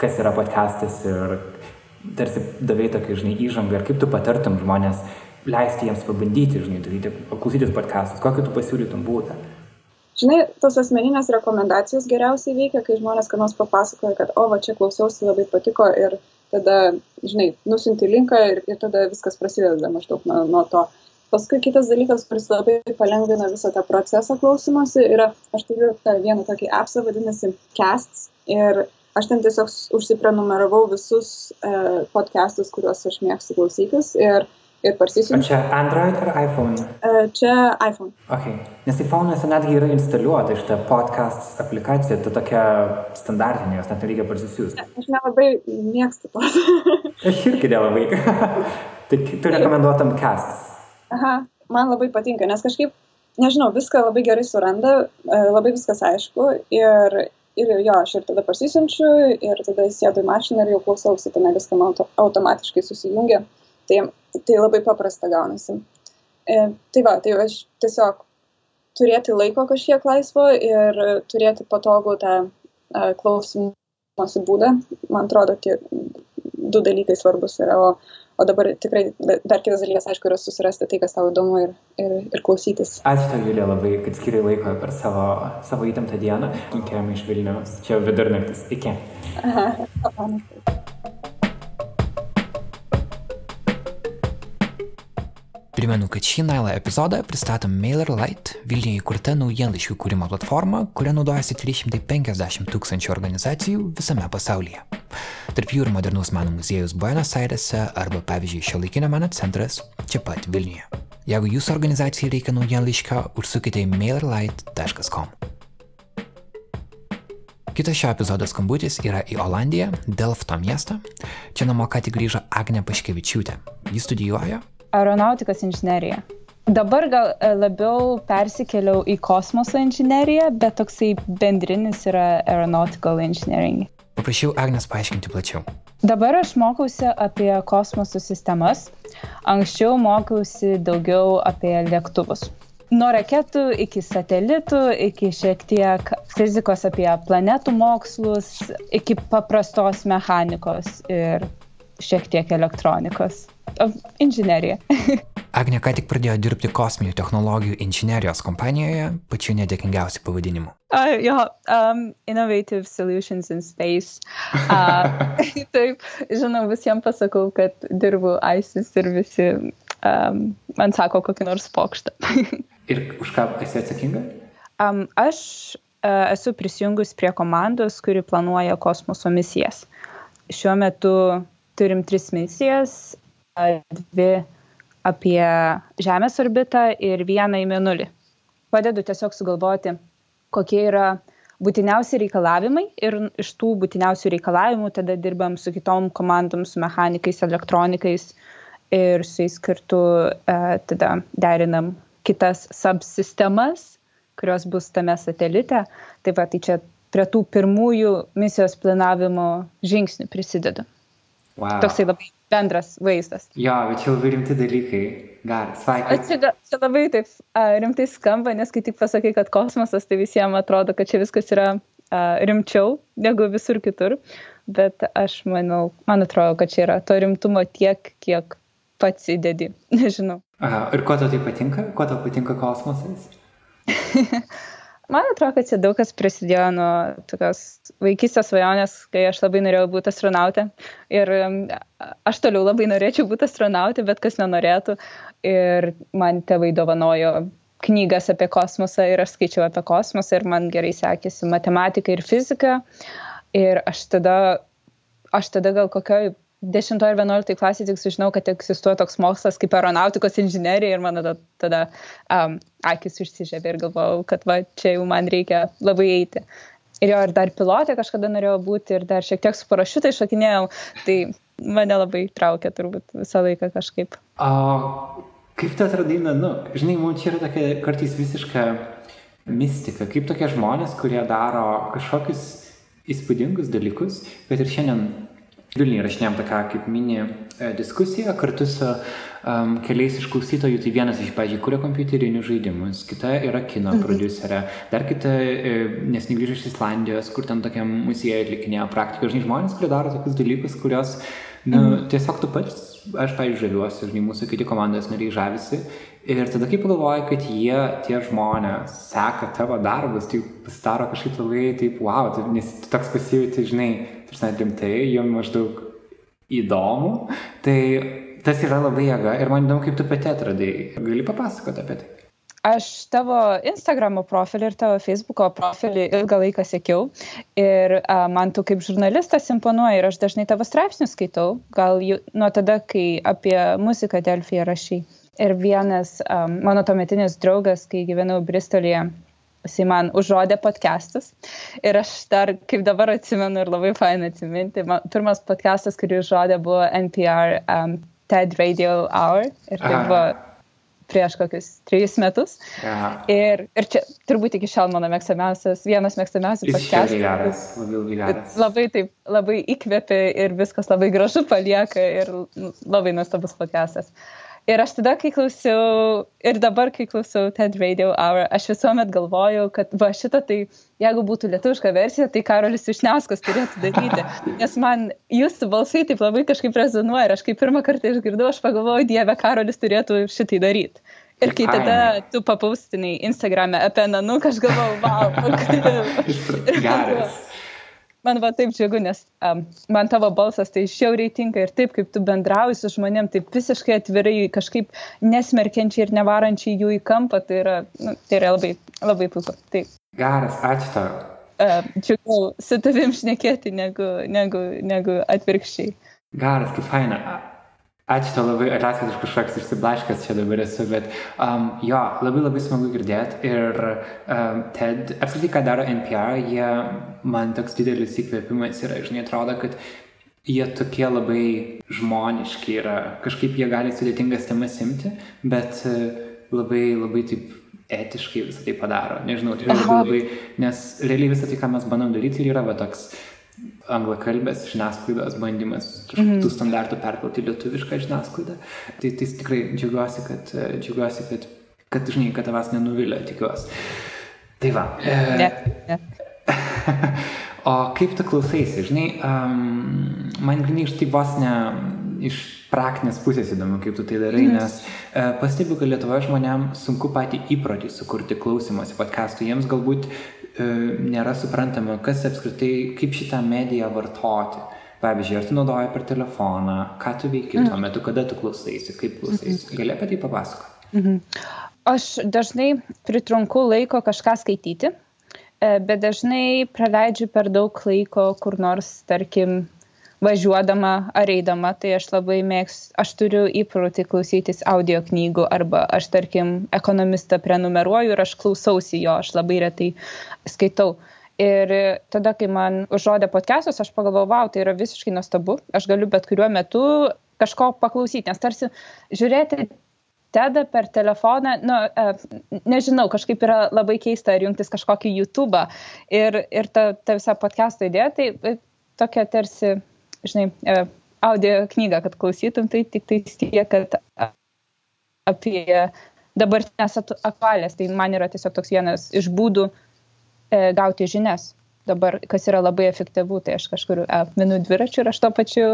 kas yra podcastas ir tarsi davai tokį, žinai, įžangą ir kaip tu patartum žmonės leisti jiems pabandyti, žinai, daryti, klausytis podcastus, kokį tu pasiūlytum būdą. Žinai, tos asmeninės rekomendacijos geriausiai veikia, kai žmonės ką nors papasakoja, kad, o, va čia klausiausi, labai patiko ir tada, žinai, nusinti linką ir, ir tada viskas prasideda maždaug nuo, nuo to. Paskui kitas dalykas, kuris labai palengvina visą tą procesą klausimasi, yra, aš turiu tą vieną tokį appsą, vadinasi Casts, ir aš ten tiesiog užsiprenumeravau visus uh, podcastus, kuriuos aš mėgstu klausytis. Ir ir parsisiunčiu. Čia Android ar iPhone? Čia iPhone. Okay. Nes iPhone'uose netgi yra instaliuota šitą podcast aplikaciją, tai tokia standartinė, jos net nereikia parsisiųsti. Aš nelabai mėgstu to. aš irgi nelabai. tai tu rekomenduotum Casts. Aha, man labai patinka, nes kažkaip, nežinau, viską labai gerai suranda, e, labai viskas aišku ir ir jo, aš ir tada parsisiunčiu, ir tada sėdu į mašiną ir jau klausausi, ten viską man auto, automatiškai susijungia. Tai tai labai paprasta gaunasi. E, tai va, tai aš tiesiog turėti laiko kažkiek laisvo ir turėti patogų tą e, klausimosi būdą, man atrodo, tie du dalykai svarbus yra, o, o dabar tikrai dar kitas dalykas, aišku, yra susirasti tai, kas tau įdomu ir, ir, ir klausytis. Ačiū tau, Julija, labai, kad skiriai laiko per savo, savo įtemptą dieną. Linkėjom iš Vilnius. Čia vidurnaktis. Iki. Aha, Primenu, kad šį Nailą epizodą pristatom MailerLite, Vilniuje įkurta naujienlaiškių kūrimo platforma, kuria naudojasi 350 tūkstančių organizacijų visame pasaulyje. Tarp jų ir modernaus meno muziejus Buenos Airese arba, pavyzdžiui, šio laikinio meno centras čia pat Vilniuje. Jeigu jūsų organizacijai reikia naujienlaiškio, užsukite į mailerlite.com. Kitas šio epizodo skambutis yra į Olandiją, Delfto miestą. Čia namo ką tik grįžo Agne Paškevičiūtė. Jis studijuoja aeronautikos inžineriją. Dabar gal e, labiau persikėliau į kosmoso inžineriją, bet toksai bendrinis yra aeronautical engineering. Paprašiau Agnes paaiškinti plačiau. Dabar aš mokausi apie kosmoso sistemas, anksčiau mokiausi daugiau apie lėktuvus. Nuo raketų iki satelitų, iki šiek tiek fizikos apie planetų mokslus, iki paprastos mechanikos ir šiek tiek elektronikos inžineriją. Agne ką tik pradėjo dirbti kosminių technologijų inžinerijos kompanijoje, pačiu nedėkingiausiu pavadinimu. Uh, jo, um, Innovative Solutions in Space. Uh, taip, žinau, visiems pasakau, kad dirbu ISIS ir visi um, man sako kokį nors pokštą. ir už ką esi atsakinga? Um, aš uh, esu prisijungus prie komandos, kuri planuoja kosmoso misijas. Šiuo metu turim tris misijas dvi apie Žemės orbitą ir vieną į Mėnulį. Padedu tiesiog sugalvoti, kokie yra būtiniausi reikalavimai ir iš tų būtiniausių reikalavimų tada dirbam su kitom komandom, su mechanikais, elektronikais ir su jais kartu e, tada derinam kitas subsistemas, kurios bus tame satelite. Taip pat tai čia prie tų pirmųjų misijos planavimo žingsnių prisidedu. Wow. Toksai labai bendras vaizdas. Jo, bet čia labai rimti dalykai. Gerai, sveikinam. Čia, čia labai taip a, rimtai skamba, nes kai tik pasakai, kad kosmosas, tai visiems atrodo, kad čia viskas yra a, rimčiau negu visur kitur. Bet aš manau, man atrodo, kad čia yra to rimtumo tiek, kiek pats įdedi. Nežinau. Aha, ir kuo tau tai patinka? Kuo tau patinka kosmosas? Man atrodo, kad čia daug kas prisidėjo nuo tokios vaikystės svajonės, kai aš labai norėjau būti astronautė. Ir aš toliau labai norėčiau būti astronautė, bet kas nenorėtų. Ir man tėvai dovanojo knygas apie kosmosą ir aš skaičiau apie kosmosą ir man gerai sekėsi matematika ir fizika. Ir aš tada, aš tada gal kokioj 10 ar 11 klasėje tik sužinau, kad egzistuoja toks mokslas kaip aeronautikos inžinierija ir mano tada, tada um, akis išsižėbė ir galvojau, kad va, čia jau man reikia labai eiti. Ir jo, ir dar pilotė kažkada norėjau būti ir dar šiek tiek su parašiutai šokinėjau, tai mane labai traukė turbūt visą laiką kažkaip. O kaip tu atradai menu? Žinai, mums čia yra tokia kartais visiška mistika, kaip tokie žmonės, kurie daro kažkokius įspūdingus dalykus, bet ir šiandien Vilniuje rašinėjom tokią kaip mini e, diskusiją kartu su um, keliais iš klausytojų. Tai vienas iš, pažiūrėjau, kuria kompiuterinius žaidimus, kita yra kino mhm. producerė, dar kita e, nesnei grįžo iš Islandijos, kur ten tokiam muziejui atlikinėjo praktiką. Žinai, žmonės, kurie daro tokius dalykus, kurios, na, nu, mhm. tiesiog tu pats, aš, pavyzdžiui, žaviuosi, žinai, mūsų kiti komandos nariai žavisi. Ir tada kai pagalvoji, kad jie, tie žmonės, seka tavo darbus, tai pasidaro kažkaip labai taip, wow, tai, nes tu toks pasijauti, žinai, tarsi rimtai, jom maždaug įdomu. Tai tas yra labai jėga ir man įdomu, kaip tu pati atradai. Gali papasakoti apie tai? Aš tavo Instagramo profilį ir tavo Facebooko profilį ilgą laiką sekiau ir a, man tu kaip žurnalistas imponuoja ir aš dažnai tavo straipsnius skaitau, gal jau, nuo tada, kai apie muziką Delfiją rašy. Ir vienas um, mano tuometinis draugas, kai gyvenau Bristolyje, jisai man užrodė podcastus. Ir aš dar, kaip dabar atsimenu ir labai fain atsiminti, man, pirmas podcastas, kurį užrodė, buvo NPR um, TED Radio Hour. Ir tai Aha. buvo prieš kokius trejus metus. Aha. Ir, ir čia turbūt iki šiol mano mėgstamiausias, vienas mėgstamiausių podcastų. Geras, labai, labai geras. Labai taip, labai įkvėpia ir viskas labai gražu palieka ir labai nuostabus podcastas. Uh, Ir aš tada, kai klausiau, ir dabar, kai klausau TED Radio Hour, aš visuomet galvojau, kad va šitą tai, jeigu būtų lietuviška versija, tai Karolis Višniauskas turėtų daryti. Nes man jūsų balsai taip labai kažkaip rezonuoja ir aš kai pirmą kartą išgirdau, aš pagalvojau, Dieve, Karolis turėtų šitai daryti. Ir kai tada tu papaustinai Instagram'e apie nanuką, aš galvojau, wow, geras man va taip džiugu, nes um, man tavo balsas tai šiauriai tinka ir taip, kaip tu bendrauji su žmonėm, taip visiškai atvirai, kažkaip nesmerkiančiai ir nevarančiai jų į kampą, tai yra, nu, tai yra labai, labai puiku. Taip. Geras, ačiū tau. Uh, džiugiau su tavim šnekėti negu, negu, negu atvirkščiai. Geras, kaip faina. Ačiū tau labai, atleisk, kad aš kažkoks išsiblaškęs čia dabar esu, bet um, jo, labai labai smagu girdėti ir um, TED, apskritai, ką daro NPR, jie man toks didelis įkvėpimas yra, žinai, atrodo, kad jie tokie labai žmoniški yra, kažkaip jie gali sudėtingas temas imti, bet uh, labai labai taip etiškai visą tai padaro, nežinau, tai yra labai, labai, nes realiai visą tai, ką mes bandom daryti, yra va toks anglakalbės žiniasklaidos bandymas kažkokių mm standartų perkelti lietuvišką žiniasklaidą. Tai, tai tikrai džiaugiuosi, kad, džiaugiuosi, kad, kad žinai, kad tavęs nenuvilia, tikiuosi. Tai va. E, ne, ne. o kaip tu klausaisi, žinai, um, man grinai iš tai vos ne iš praktinės pusės įdomu, kaip tu tai darai, mm. nes e, pastebiu, kad Lietuvoje žmonėms sunku patį įprotį sukurti klausimąsi podcastų. Jiems galbūt nėra suprantama, kas apskritai, kaip šitą mediją vartoti. Pavyzdžiui, ar tu naudoji per telefoną, ką tu veiki tuo mhm. metu, kada tu klausaisi, kaip klausaisi. Mhm. Gali apie tai papasakoti? Mhm. Aš dažnai pritrunku laiko kažką skaityti, e, bet dažnai praleidžiu per daug laiko kur nors, tarkim, važiuodama ar eidama, tai aš labai mėgstu, aš turiu įprotį klausytis audio knygų arba aš, tarkim, ekonomistą prenumeruoju ir aš klausausi jo, aš labai retai skaitau. Ir tada, kai man užrodė podcastus, aš pagalvojau, wow, tai yra visiškai nuostabu, aš galiu bet kuriuo metu kažko paklausyti, nes tarsi žiūrėti TED per telefoną, nu, nežinau, kažkaip yra labai keista ar jungtis kažkokį YouTube ir, ir ta, ta visa podcast'o idėja, tai tokia tarsi žinai, e, audio knygą, kad klausytum, tai tik tai tiek, kad apie dabartinės aktualės. Tai man yra tiesiog toks vienas iš būdų e, gauti žinias. Dabar, kas yra labai efektyvu, tai aš kažkur minu dviračių ir aš to pačiu,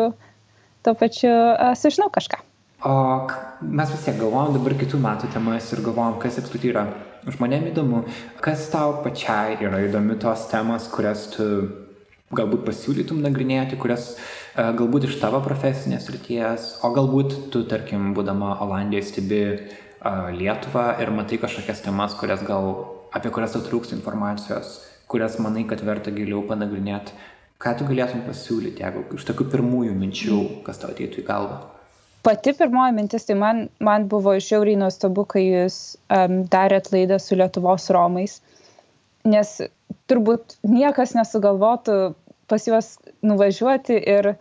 to pačiu e, sužinau kažką. O mes vis tiek galvojam dabar kitų metų temas ir galvojam, kas apskritai yra žmonėm įdomu, kas tau pačiai yra įdomi tos temos, kurias tu galbūt pasiūlytum nagrinėti, kurias e, galbūt iš tavo profesinės ryties, o galbūt tu, tarkim, būdama Olandijoje stebi e, Lietuvą ir matai kažkokias temas, kurias gal, apie kurias tau trūksta informacijos, kurias manai, kad verta giliau panagrinėti. Ką tu galėtum pasiūlyti, jeigu iš tokių pirmųjų minčių, kas tau ateitų į galvą? Pati pirmoji mintis, tai man, man buvo žiauriai nuostabu, kai jūs um, darėt laidą su Lietuvos Romais, nes turbūt niekas nesugalvotų pas juos nuvažiuoti ir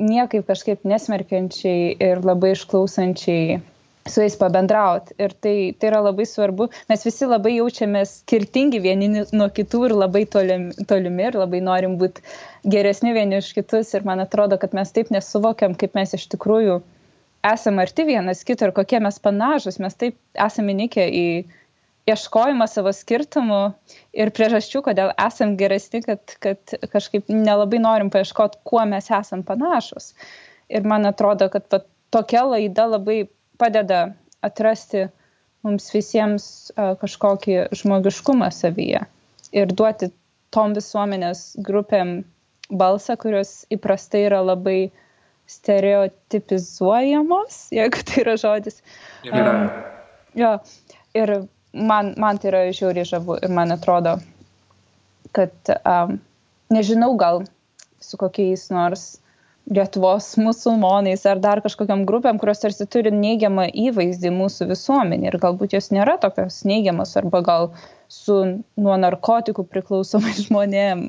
niekaip kažkaip nesmerkiančiai ir labai išklausančiai su jais pabendrauti. Ir tai, tai yra labai svarbu. Mes visi labai jaučiamės skirtingi vieni nuo kitų ir labai tolimi, tolimi ir labai norim būti geresni vieni už kitus. Ir man atrodo, kad mes taip nesuvokiam, kaip mes iš tikrųjų esame arti vienas kito ir kokie mes panašus. Mes taip esame įnikę į ieškojimą savo skirtumų ir priežasčių, kodėl esam geresni, kad, kad kažkaip nelabai norim paieškoti, kuo mes esam panašus. Ir man atrodo, kad pat, tokia laida labai padeda atrasti mums visiems kažkokį žmogiškumą savyje ir duoti tom visuomenės grupėm balsą, kurios įprastai yra labai stereotipizuojamos, jeigu tai yra žodis. Yra. Um, jo, ir man, man tai yra žiauriai žavu ir man atrodo, kad um, nežinau gal su kokiais nors Lietuvos musulmonais ar dar kažkokiam grupėm, kurios tarsi turi neigiamą įvaizdį mūsų visuomenį ir galbūt jos nėra tokios neigiamas arba gal su nuo narkotikų priklausomai žmonėm,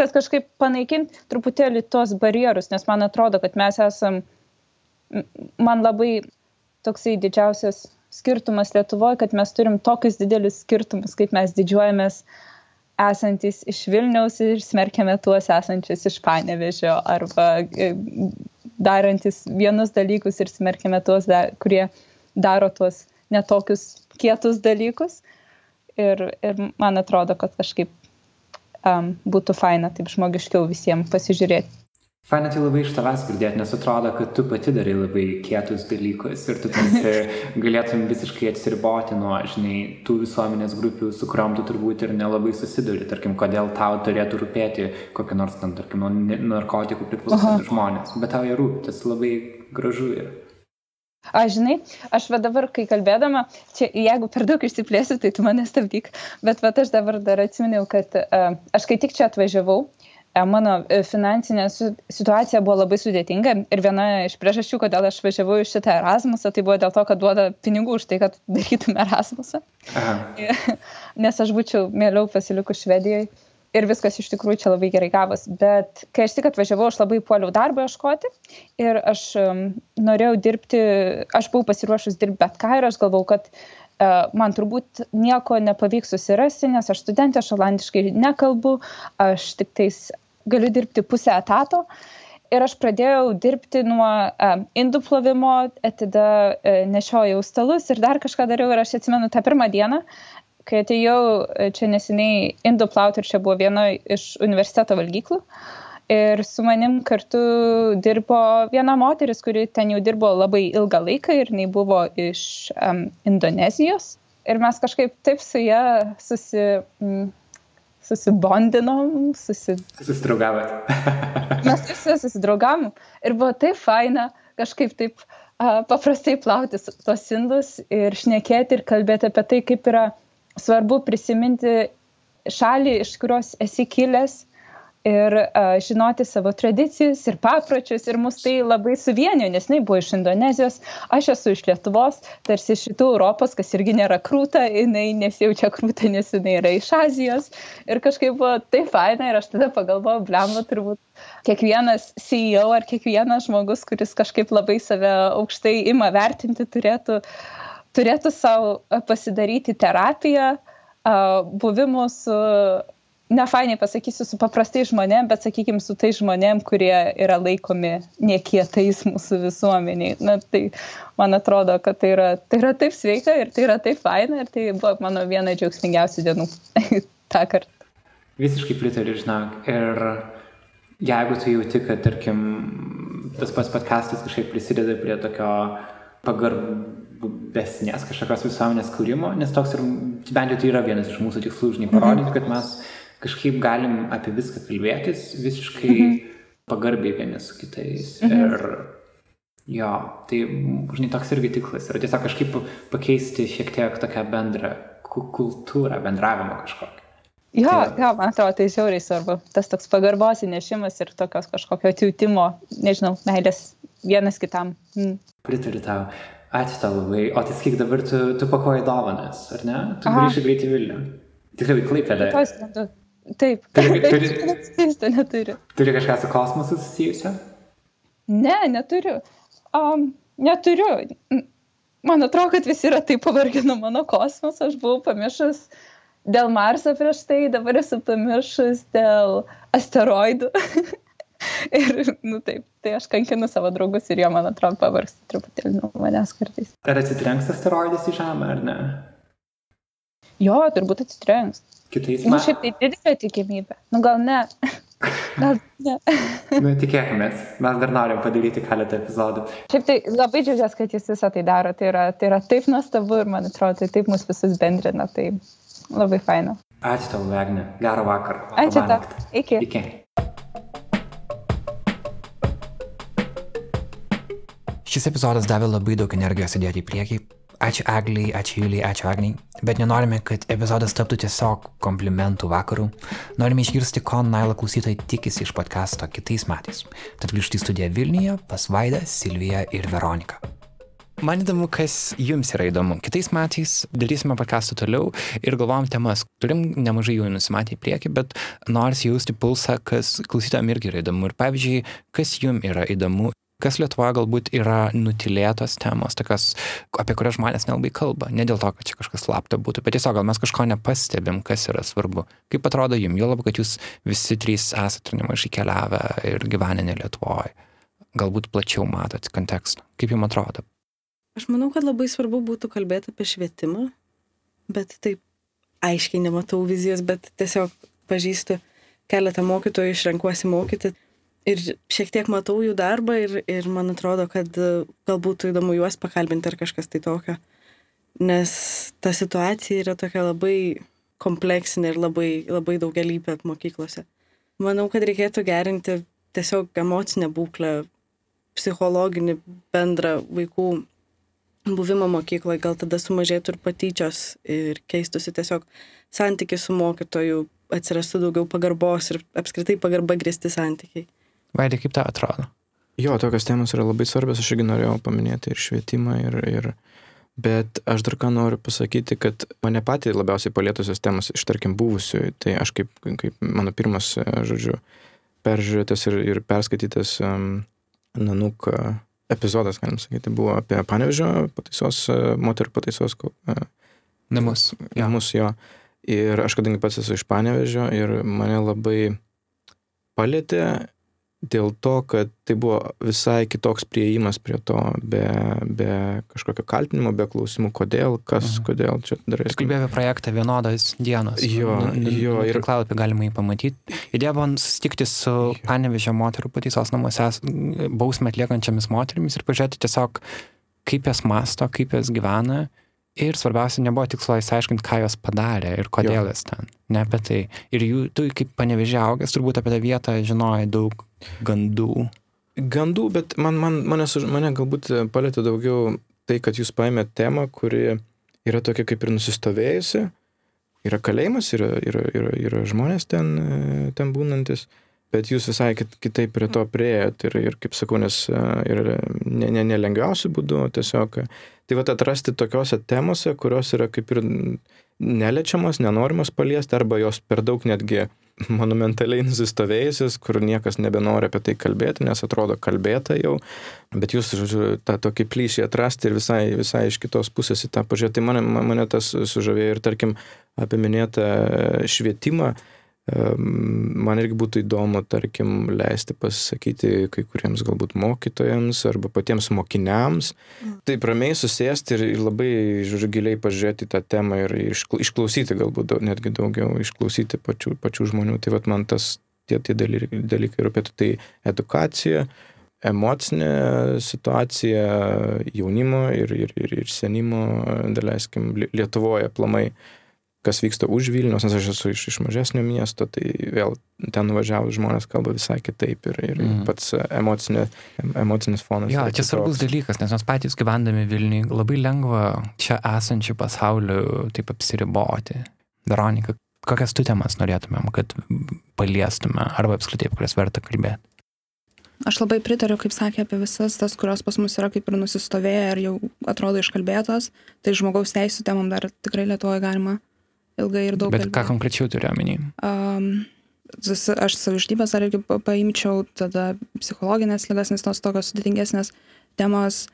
kad kažkaip panaikinti truputėlį tos barjerus, nes man atrodo, kad mes esam, man labai toksai didžiausias skirtumas Lietuvoje, kad mes turim tokius didelius skirtumus, kaip mes didžiuojamės esantys iš Vilniaus ir smerkiame tuos esančius iš Panevežio arba e, darantis vienus dalykus ir smerkiame tuos, kurie daro tuos netokius kietus dalykus. Ir, ir man atrodo, kad kažkaip um, būtų faina taip žmogiškiau visiems pasižiūrėti. Faina tai labai iš tavęs girdėti, nes atrodo, kad tu pati darai labai kietus dalykus ir tu tarsi galėtum visiškai atsiriboti nuo, žinai, tų visuomenės grupių, su kuriuom tu turbūt ir nelabai susiduri. Tarkim, kodėl tau turėtų rūpėti kokie nors, ten, tarkim, nuo narkotikų priklausomi žmonės. Bet tau jie rūpi, tas labai gražu yra. Aš žinai, aš va dabar, kai kalbėdama, čia jeigu per daug išsiplėsiu, tai tu mane stabdyk, bet va aš dabar dar atsiminiau, kad uh, aš kai tik čia atvažiavau, uh, mano e, finansinė situacija buvo labai sudėtinga ir viena iš priežasčių, kodėl aš važiavau į šitą Erasmusą, tai buvo dėl to, kad duoda pinigų už tai, kad darytume Erasmusą. Aha. Nes aš būčiau mieliau pasilikus Švedijoje ir viskas iš tikrųjų čia labai gerai gavos. Bet kai aš tik atvažiavau, aš labai puoliau darbą ieškoti ir aš um, norėjau dirbti, aš buvau pasiruošus dirbti bet ką ir aš galvau, kad man turbūt nieko nepavyks susirasti, nes aš studentė, aš olandiškai nekalbu, aš tik tais galiu dirbti pusę etato. Ir aš pradėjau dirbti nuo um, indų plovimo, tada uh, nešiojau stalus ir dar kažką dariau. Ir aš atsimenu tą pirmą dieną, kai atėjau čia neseniai indų plauti ir čia buvo viena iš universiteto valgyklų. Ir su manim kartu dirbo viena moteris, kuri ten jau dirbo labai ilgą laiką ir jinai buvo iš um, Indonezijos. Ir mes kažkaip taip su ją susi... Mm, susibondinom, susi... susidraugavot. Mes visi susidraugavom ir buvo taip faina kažkaip taip a, paprastai plauti tos indus ir šnekėti ir kalbėti apie tai, kaip yra svarbu prisiminti šalį, iš kurios esi kilęs ir uh, žinoti savo tradicijas ir papročius ir mus tai labai suvienijo, nes jinai buvo iš Indonezijos, aš esu iš Lietuvos, tarsi iš rytų Europos, kas irgi nėra krūta, jinai nesijaučia krūta, nes jinai yra iš Azijos. Ir kažkaip buvo taip faina ir aš tada pagalvojau, blemba, turbūt kiekvienas CEO ar kiekvienas žmogus, kuris kažkaip labai save aukštai ima vertinti, turėtų, turėtų savo pasidaryti terapiją, buvimu su nefainiai pasakysiu su paprastais žmonėm, bet sakykime su tais žmonėm, kurie yra laikomi niekietais mūsų visuomeniai. Na, tai man atrodo, kad tai yra, tai yra taip sveika ir tai yra taip faina ir tai buvo mano viena džiaugsmingiausių dienų tą kartą. Visiškai pritariu, žinok. Ir jeigu tu jauti, kad, tarkim, tas pats podcastas kažkaip prisideda prie tokio pagarbesnės kažkokios visuomenės kūrimo, nes toks ir bent jau tai yra vienas iš mūsų tikslų, žinai, parodyti, kad mes kažkaip galim apie viską kalbėtis visiškai mhm. pagarbiai vieni su kitais. Mhm. Ir jo, tai, žinai, toks irgi tikslas yra tiesiog kažkaip pakeisti šiek tiek tokią bendrą kultūrą, bendravimą kažkokį. Jo, jo, man atrodo, tai žiauriai svarbu. Tas toks pagarbos įnešimas ir tokios kažkokio atjūtimo, nežinau, meilės vienas kitam. Mm. Pritariu tau. Ačiū tau labai. O tai sakyk, dabar tu, tu pakoji dovanas, ar ne? Tu grįžti greitai Vilnių. Tikrai klaipėdė. Taip. Turi, turi, Skaisto neturiu. turi kažką su kosmosu susijusio? Ne, neturiu. Um, neturiu. Man atrodo, kad visi yra taip pavargę nuo mano kosmoso. Aš buvau pamiršus dėl Marso prieš tai, dabar esu pamiršus dėl asteroidų. ir, nu taip, tai aš kankinu savo draugus ir jie, man atrodo, pavargsta truputėlį nuo manęs kartais. Ar atsitrenks asteroidas į Žemę, ar ne? Jo, turbūt atsitrenks. Kitais Nu, metais. šiaip tai didelė tikimybė. Nu, gal ne. gal ne. Nu, tikėkimės. Mes dar norim padaryti keletą epizodų. Šiaip tai labai džiaugiuosi, kad jūs visą tai daro. Tai yra, tai yra taip nuostabu ir man atrodo, tai taip mus visus bendrina. Tai labai faina. Ačiū tau, Vegne. Gerą vakarą. Ačiū tau. Iki. Iki. Šis epizodas davė labai daug energijos įdėti į priekį. Ačiū Egliai, ačiū Juliai, ačiū Agniai. Bet nenorime, kad epizodas taptų tiesiog komplimentų vakarų. Norime išgirsti, ko Naila klausytojai tikisi iš podkasto kitais metais. Tad grįžti į studiją Vilniuje pas Vaidą, Silviją ir Veroniką. Man įdomu, kas jums yra įdomu. Kitais metais darysime podcastą toliau ir galvom temas. Turim nemažai jų nusimatę į priekį, bet nors jausti pulsą, kas klausytojams irgi yra įdomu. Ir pavyzdžiui, kas jums yra įdomu, kas Lietuvoje galbūt yra nutilėtos temos, tokios, apie kurias žmonės nelabai kalba. Ne dėl to, kad čia kažkas slapta būtų, bet tiesiog gal mes kažko nepastebim, kas yra svarbu. Kaip atrodo jums, jo labiau, kad jūs visi trys esate nemažai keliavę ir gyvenę ne Lietuvoje. Galbūt plačiau matot kontekstą. Kaip jums atrodo? Aš manau, kad labai svarbu būtų kalbėti apie švietimą, bet taip aiškiai nematau vizijos, bet tiesiog pažįstu keletą mokytojų, išrenkuosi mokyti ir šiek tiek matau jų darbą ir, ir man atrodo, kad e, gal būtų įdomu juos pakalbinti ar kažkas tai tokio, nes ta situacija yra tokia labai kompleksinė ir labai, labai daugelįpė mokyklose. Manau, kad reikėtų gerinti tiesiog emocinę būklę, psichologinį bendrą vaikų buvimo mokykloje, gal tada sumažėtų ir patyčios ir keistusi tiesiog santykis su mokytoju, atsirastų daugiau pagarbos ir apskritai pagarba grįsti santykiai. Vaidai, kaip tau atrodo? Jo, tokios temos yra labai svarbios, aš irgi norėjau paminėti ir švietimą, ir, ir... bet aš dar ką noriu pasakyti, kad mane patį labiausiai palietusios temos iš, tarkim, buvusių, tai aš kaip, kaip mano pirmas, e, žodžiu, peržiūrėtas ir, ir perskaitytas um, Nanuk e, epizodas, galim sakyti, buvo apie panevežio pataisos, e, moterų pataisos uh, Namus. Jo. namus jo. Ir aš kadangi pats esu iš panevežio ir mane labai palėtė dėl to, kad tai buvo visai kitoks prieimas prie to, be, be kažkokio kaltinimo, be klausimų, kodėl, kas, Mhm. kodėl čia darai. Jis kalbėjo apie projektą vienodos dienos. Jo, jo, ir- ir klalapį galima jį pamatyti. Idėja buvo susitikti su panevežio moterų pataisos namuose bausmę atliekančiamis moterimis ir pažiūrėti tiesiog, kaip jas masto, kaip jas gyvena. Ir svarbiausia, nebuvo tikslo įsiaiškinti, ką jos padarė ir kodėl jas ten. Ne apie tai. Ir jų, tu kaip panevežė augęs, turbūt apie tą vietą žinojai daug gandų. Gandų, bet man, man, mane, mane galbūt palėtė daugiau tai, kad jūs paėmėte temą, kuri yra tokia kaip ir nusistovėjusi. Yra kalėjimas, yra, yra, yra, yra žmonės ten, e, ten būnantis, bet jūs visai kit, kitaip prie to prieėjot ir, ir kaip sakau, nes e, ir ne, ne, nelengviausių būdų tiesiog. Tai va atrasti tokiuose temose, kurios yra kaip ir neliečiamos, nenorimos paliesti, arba jos per daug netgi monumentaliai nusistovėjusios, kur niekas nebenori apie tai kalbėti, nes atrodo kalbėta jau, bet jūs, žodžiu, tą tokį plyšį atrasti ir visai, visai iš kitos pusės į tą pažiūrėti. Tai mane, mane tas sužavėjo ir, tarkim, apie minėtą švietimą. Man irgi būtų įdomu, tarkim, leisti pasisakyti kai kuriems galbūt mokytojams arba patiems mokiniams. Taip ramiai susėsti ir, ir labai, žodžiu, giliai pažiūrėti tą temą ir iškla- išklausyti galbūt netgi daugiau, išklausyti pačių, pačių žmonių. Tai vad man tas tie, tie dalykai, dalykai rūpėtų. Tai edukacija, emocinė situacija jaunimo ir, ir, ir, ir senimo, daleiskim, Lietuvoje aplamai kas vyksta už Vilnius, nes aš esu iš, iš mažesnio miesto, tai vėl ten nuvažiavus žmonės kalba visai kitaip ir, ir Mm. pats emocinė, emocinis fonas. Jo, čia svarbus dalykas, nes mes patys gyvendami Vilniui labai lengva čia esančių pasaulių taip apsiriboti. Veronika, kokias tu temas norėtumėm, kad paliestume, arba apskritai, apie kurias verta kalbėti? Aš labai pritariu, kaip sakė, apie visas tas, kurios pas mus yra kaip ir nusistovėję ir jau atrodo iškalbėtos. Tai žmogaus teisų temam dar tikrai Lietuvoje galima ilgai ir daug. Bet ką konkrečiau turiu omeny? Um, aš savižudybės dar irgi paimčiau, tada psichologinės lygas, nes tos tokios sudėtingesnės temos,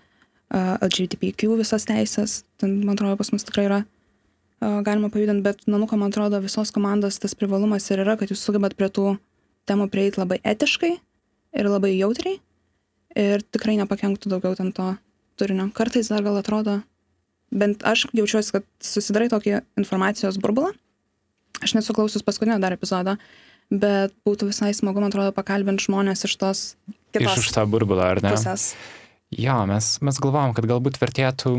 uh, LGBTQ visas teisės, ten, man atrodo, pas mus tikrai yra uh, galima pajudinti, bet Nanuko, man atrodo, visos komandos tas privalumas ir yra, kad jūs sugebat prie tų temų prieiti labai etiškai ir labai jautriai ir tikrai nepakenktų daugiau ten to turinio. Kartais dar gal atrodo, bent aš jaučiuosi, kad susidarai tokį informacijos burbulą. Aš nesu klausus paskutinio dar epizodo, bet būtų visai smagu, man atrodo, pakalbinti žmonės iš tos kitos. Iš už tą burbulą, ar ne? Pusės. Jo, mes, mes galvojom, kad galbūt vertėtų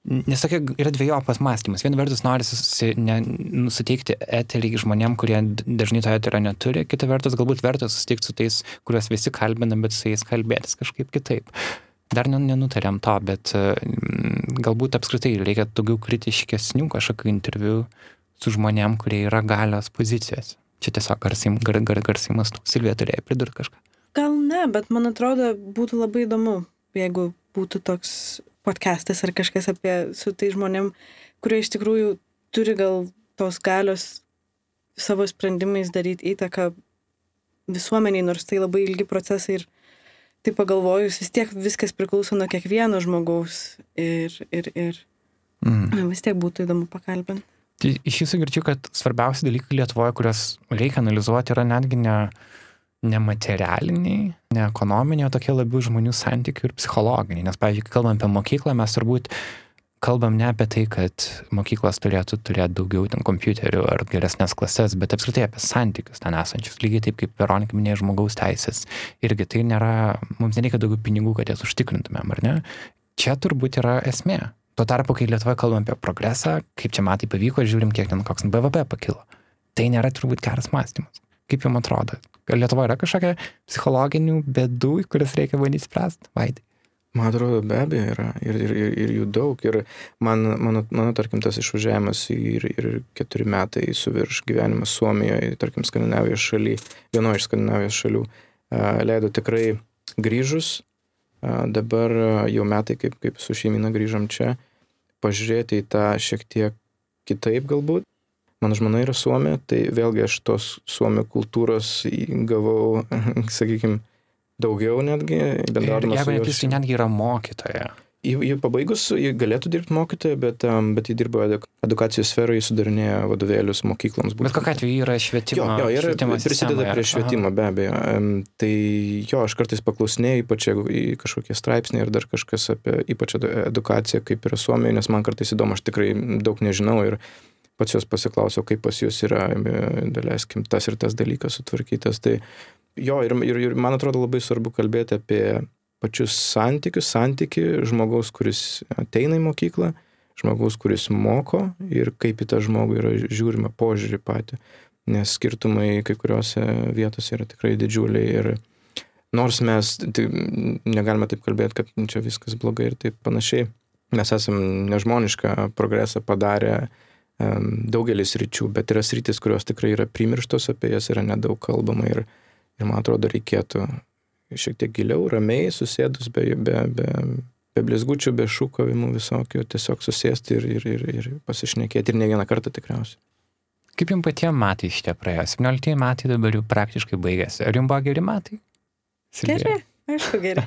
Nes tokia yra dviejopas mąstymas. Viena vertus nori suteikti eterį žmonėm, kurie dažnai to eterio neturi, kita vertus galbūt verta susitikti su tais, kuriuos visi kalbina, bet su jais kalbėtis kažkaip kitaip. Dar nenutarėm to, bet mm, galbūt apskritai reikia daugiau kritiškesnių kažkokių interviu su žmonėm, kurie yra galios pozicijos. Čia tiesiog garsiai, gar, gar, garsiai mastu. Silvija turėjo pridurti kažką. Gal ne, bet man atrodo būtų labai įdomu, jeigu būtų toks podcastas ar kažkas apie su tai žmonėm, kurie iš tikrųjų turi gal tos galios savo sprendimais daryti įtaką visuomeniai, nors tai labai ilgi procesai ir tai pagalvojus, vis tiek viskas priklauso nuo kiekvieno žmogaus ir, ir, ir mm. vis tiek būtų įdomu pakalbinti. Tai iš jūsų girdžiu, kad svarbiausi dalykai Lietuvoje, kuriuos reikia analizuoti, yra netgi ne, nematerialiniai, ne ekonominiai, o tokie labiau žmonių santykių ir psichologiniai. Nes, pavyzdžiui, kai kalbam apie mokyklą, mes turbūt kalbam ne apie tai, kad mokyklos turėtų turėti daugiau ten kompiuterių ar geresnės klases, bet apskritai apie santykius ten esančius. Lygiai taip kaip Veronika minėjo žmogaus teisės. Irgi tai nėra, mums nereikia daugiau pinigų, kad jas užtikrintumėm, ar ne? Čia turbūt yra esmė. Tuo tarpu, kai Lietuvoje kalbam apie progresą, kaip čia metai pavyko, žiūrim, kiek ten koks BVP pakilo. Tai nėra turbūt geras mąstymas. Kaip jums atrodo? Lietuvoje yra kažkokia psichologinių bėdų, kurias reikia bandyti spręsti? Vaidai. Man atrodo, be abejo yra. Ir, ir, ir, ir jų daug. Ir man, mano, mano, tarkim, tas išvažiavimas ir, ir keturi metai su virš gyvenimas Suomijoje, tarkim, Skandinavijos šaly, vienoje iš Skandinavijos šalių, leido tikrai grįžus, dabar jau metai, kaip, kaip su šeimina grįžom čia, pažiūrėti į tą šiek tiek kitaip galbūt, Mano žmona yra Suomė, tai vėlgi aš tos Suomio kultūros gavau, sakykime, daugiau netgi. Jeigu neklystu, netgi yra mokytoja. Ji, ji pabaigus, ji galėtų dirbti mokytoja, bet, um, bet ji dirbo edukacijos sferoje, sudarinėjo vadovėlius mokykloms. Bet kokia atveju yra švietimo. Jo, jo yra, prisideda sistemoje. prie švietimo, Aha. be abejo. Um, tai jo, aš kartais paklausinėjau, ypač jeigu kažkokie straipsniai ir dar kažkas apie ypač edukaciją, kaip yra Suomijoje, nes man kartais įdomu, aš tikrai daug nežinau ir pats jos pasiklausiau, kaip pas jūs yra, daleiskim, tas ir tas dalykas sutvarkytas. Tai jo, ir, ir, ir man atrodo labai svarbu kalbėti apie pačius santykius, santyki žmogaus, kuris ateina į mokyklą, žmogaus, kuris moko ir kaip į tą žmogų yra žiūrima požiūrį patį. Nes skirtumai kai kuriuose vietose yra tikrai didžiuliai ir nors mes tai negalime taip kalbėti, kad čia viskas blogai ir taip panašiai, mes esam nežmonišką progresą padarę daugelis ryčių, bet yra sritis, kurios tikrai yra primirštos, apie jas yra nedaug kalbama ir, ir man atrodo reikėtų šiek tiek giliau, ramiai susėdus, be, be, be, be blizgučių, be šūkavimų visokių, tiesiog susėsti ir, ir, ir, ir pasišnekėti ir ne vieną kartą tikriausiai. Kaip jums patiems metai šitie praėjo? 17 metai dabar jau praktiškai baigėsi. Ar jums buvo geri metai? Geri. Aišku, gerai.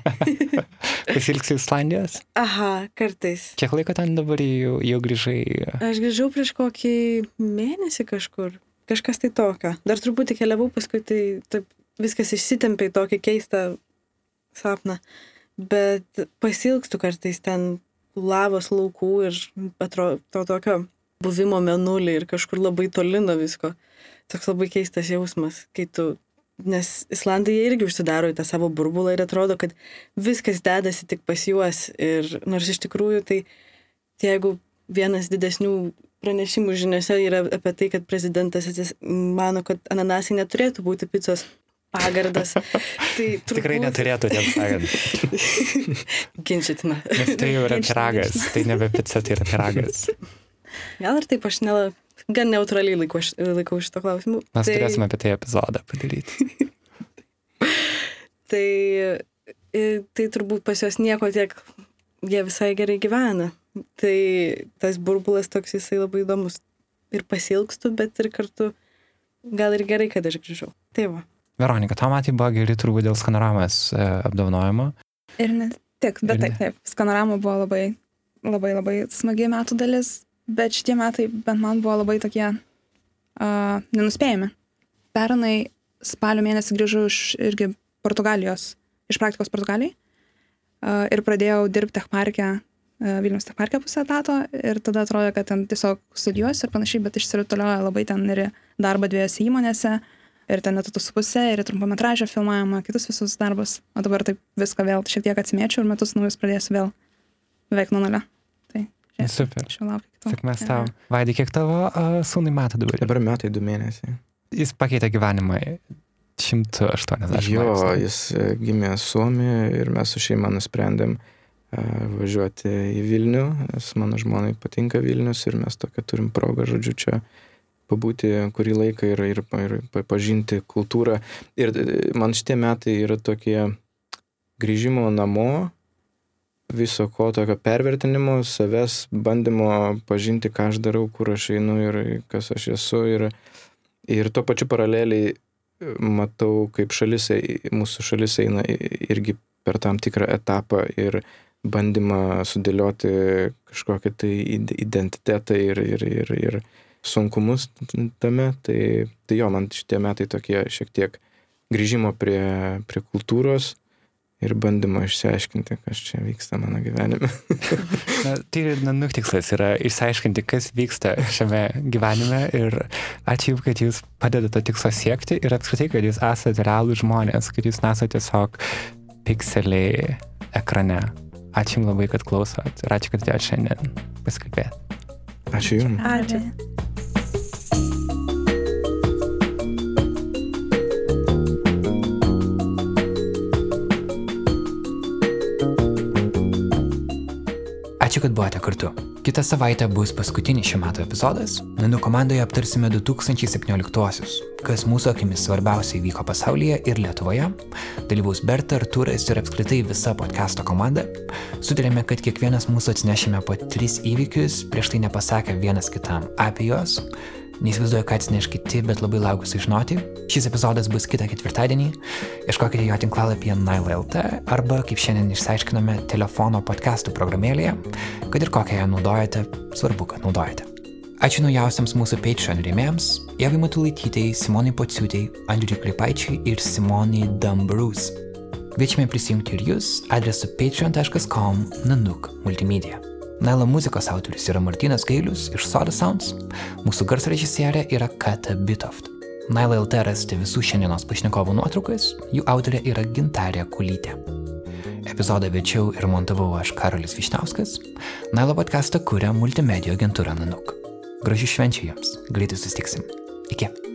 Pasilgsi Islandijos? Aha, kartais. Kiek laiko ten dabar jau, jau grįžai? Aš grįžau prieš kokį mėnesį kažkur. Kažkas tai tokio. Dar truputį keliavau, paskui tai taip, viskas išsitempė į tokį keistą sapną. Bet pasilgstu kartais ten lavos laukų ir atrodo to tokio buvimo menulį ir kažkur labai toli nuo visko. Toks labai keistas jausmas, kai tu nes Islandai irgi užsidaro į tą savo burbulą ir atrodo, kad viskas dedasi tik pas juos. Ir nors iš tikrųjų tai, tai jeigu vienas didesnių pranešimų žiniuose yra apie tai, kad prezidentas mano, kad ananasai neturėtų būti picos pagardas. Tai turbūt... Tikrai neturėtų tiesą sakant. Ginčytina. Nes tai jau yra piragas, tai nebe pica, tai yra piragas. Gal ir taip aš gan neutraliai laikau, laikau šito klausimu. Mes tai, turėsime apie tai epizodą padaryti. Tai, i- tai turbūt pas juos nieko tiek, jie visai gerai gyvena. Tai tas burbulas toks jisai labai įdomus. Ir pasilgstu, bet ir kartu gal ir gerai, kad aš grįžau. Tai va. Veronika, tau metai buvo geri turbūt dėl skanoramos e, apdovanojimo. Ir ne tik, bet Ir taip, taip. Skanorama buvo labai, labai, labai smagi metų dalis, bet šitie metai bent man buvo labai tokie uh, nenuspėjami. Pernai spalio mėnesį grįžau iš irgi Portugalijos, iš praktikos Portugalijai uh, ir pradėjau dirbti Techparke, uh, Vilnius Techparke pusę etato ir tada atrodė, kad ten tiesiog studijuosiu ir panašiai, bet išsirutuliojo labai ten ir darbą dviejose įmonėse ir ten etatų su pusė, ir trumpametražio filmavimą, kitus visus darbus. O dabar taip viską vėl šiek tiek atsimėčiau ir metus naujus pradėsiu vėl beveik nuo nulio. Tai žiūrėsim. Super. Aš jau laukiu kitų. Sėkmės tau. Vaidai, kiek tavo uh, sūnai metų dabar? Dabar metai du mėnesiai. Jis pakeitė gyvenimą 180 Jo, laipsnių. jis e, gimė Suomijoje ir mes su šeima nusprendėm e, važiuoti į Vilnių, nes mano žmonai patinka Vilnius ir mes tokią turim progą, žodžiu, čia pabūti kurį laiką ir, ir, ir pa- pažinti kultūrą. Ir e, man šitie metai yra tokie grįžimo namo, viso ko tokio pervertinimo, savęs bandymo pažinti, ką aš darau, kur aš einu ir kas aš esu. Ir, ir tuo pačiu paraleliai matau, kaip šalis, ei- mūsų šalis eina irgi per tam tikrą etapą ir bandymą sudėlioti kažkokią tai id- identitetą ir, ir, ir, ir sunkumus tame. Tai, tai jo, man šitie metai tokie šiek tiek grįžimo prie, prie kultūros ir bandymo išsiaiškinti, kas čia vyksta mano gyvenime. Na, tai ir nanuk tikslas yra išsiaiškinti, kas vyksta šiame gyvenime ir ačiū, Jums, kad Jūs padedate to tikslo siekti ir apskritai, kad Jūs esate realūs žmonės, kad Jūs nesate tiesiog pikseliai ekrane. Ačiū Jums labai, kad klausot ir ačiū, kad atėjote šiandien pasikalbėti. Ačiū Jums. Ačiū. Ačiū, kad buvote kartu. Kitą savaitę bus paskutinis šių metų epizodas. Nanu komandoje aptarsime 2017-osius, kas mūsų akimis svarbiausiai vyko pasaulyje ir Lietuvoje. Dalyvaus Berta, Artūras ir apskritai visa podcast'o komanda. Sutarėme, kad kiekvienas mūsų atsinešime po tris įvykius, prieš tai nepasakę vienas kitam apie juos. Neįsivaizduoju, ką atsineš kiti, bet labai laukiu sužinoti. Šis epizodas bus kitą ketvirtadienį. Ieškokite jo tinklalapyje Nile.lt arba, kaip šiandien išsiaiškinome, telefono podcastų programėlėje. Kad ir kokią ją naudojate, svarbu, kad naudojate. Ačiū naujausiams mūsų Patreon rėmėjams - Jevai Matulaitytei, Simonai Pociutai, Andriui Klipaičiui ir Simonai Dambrus. Kviečiame prisijungti ir jūs adresu patreon.com nanuk multimedia. Nailo muzikos autorius yra Martinas Gailius iš Soda Sounds, mūsų garso režisierė yra Kata Bitoft. Nailo LT rasite visų šiandienos pašnekovų nuotraukas, jų autorė yra Gintarė Kulytė. Epizodą večiau ir montavau aš Karolis Višnauskas, Nailo podcastą kuria multimedijų agentūra Nanuk. Gražių švenčių jums, greitai sustiksim. Iki.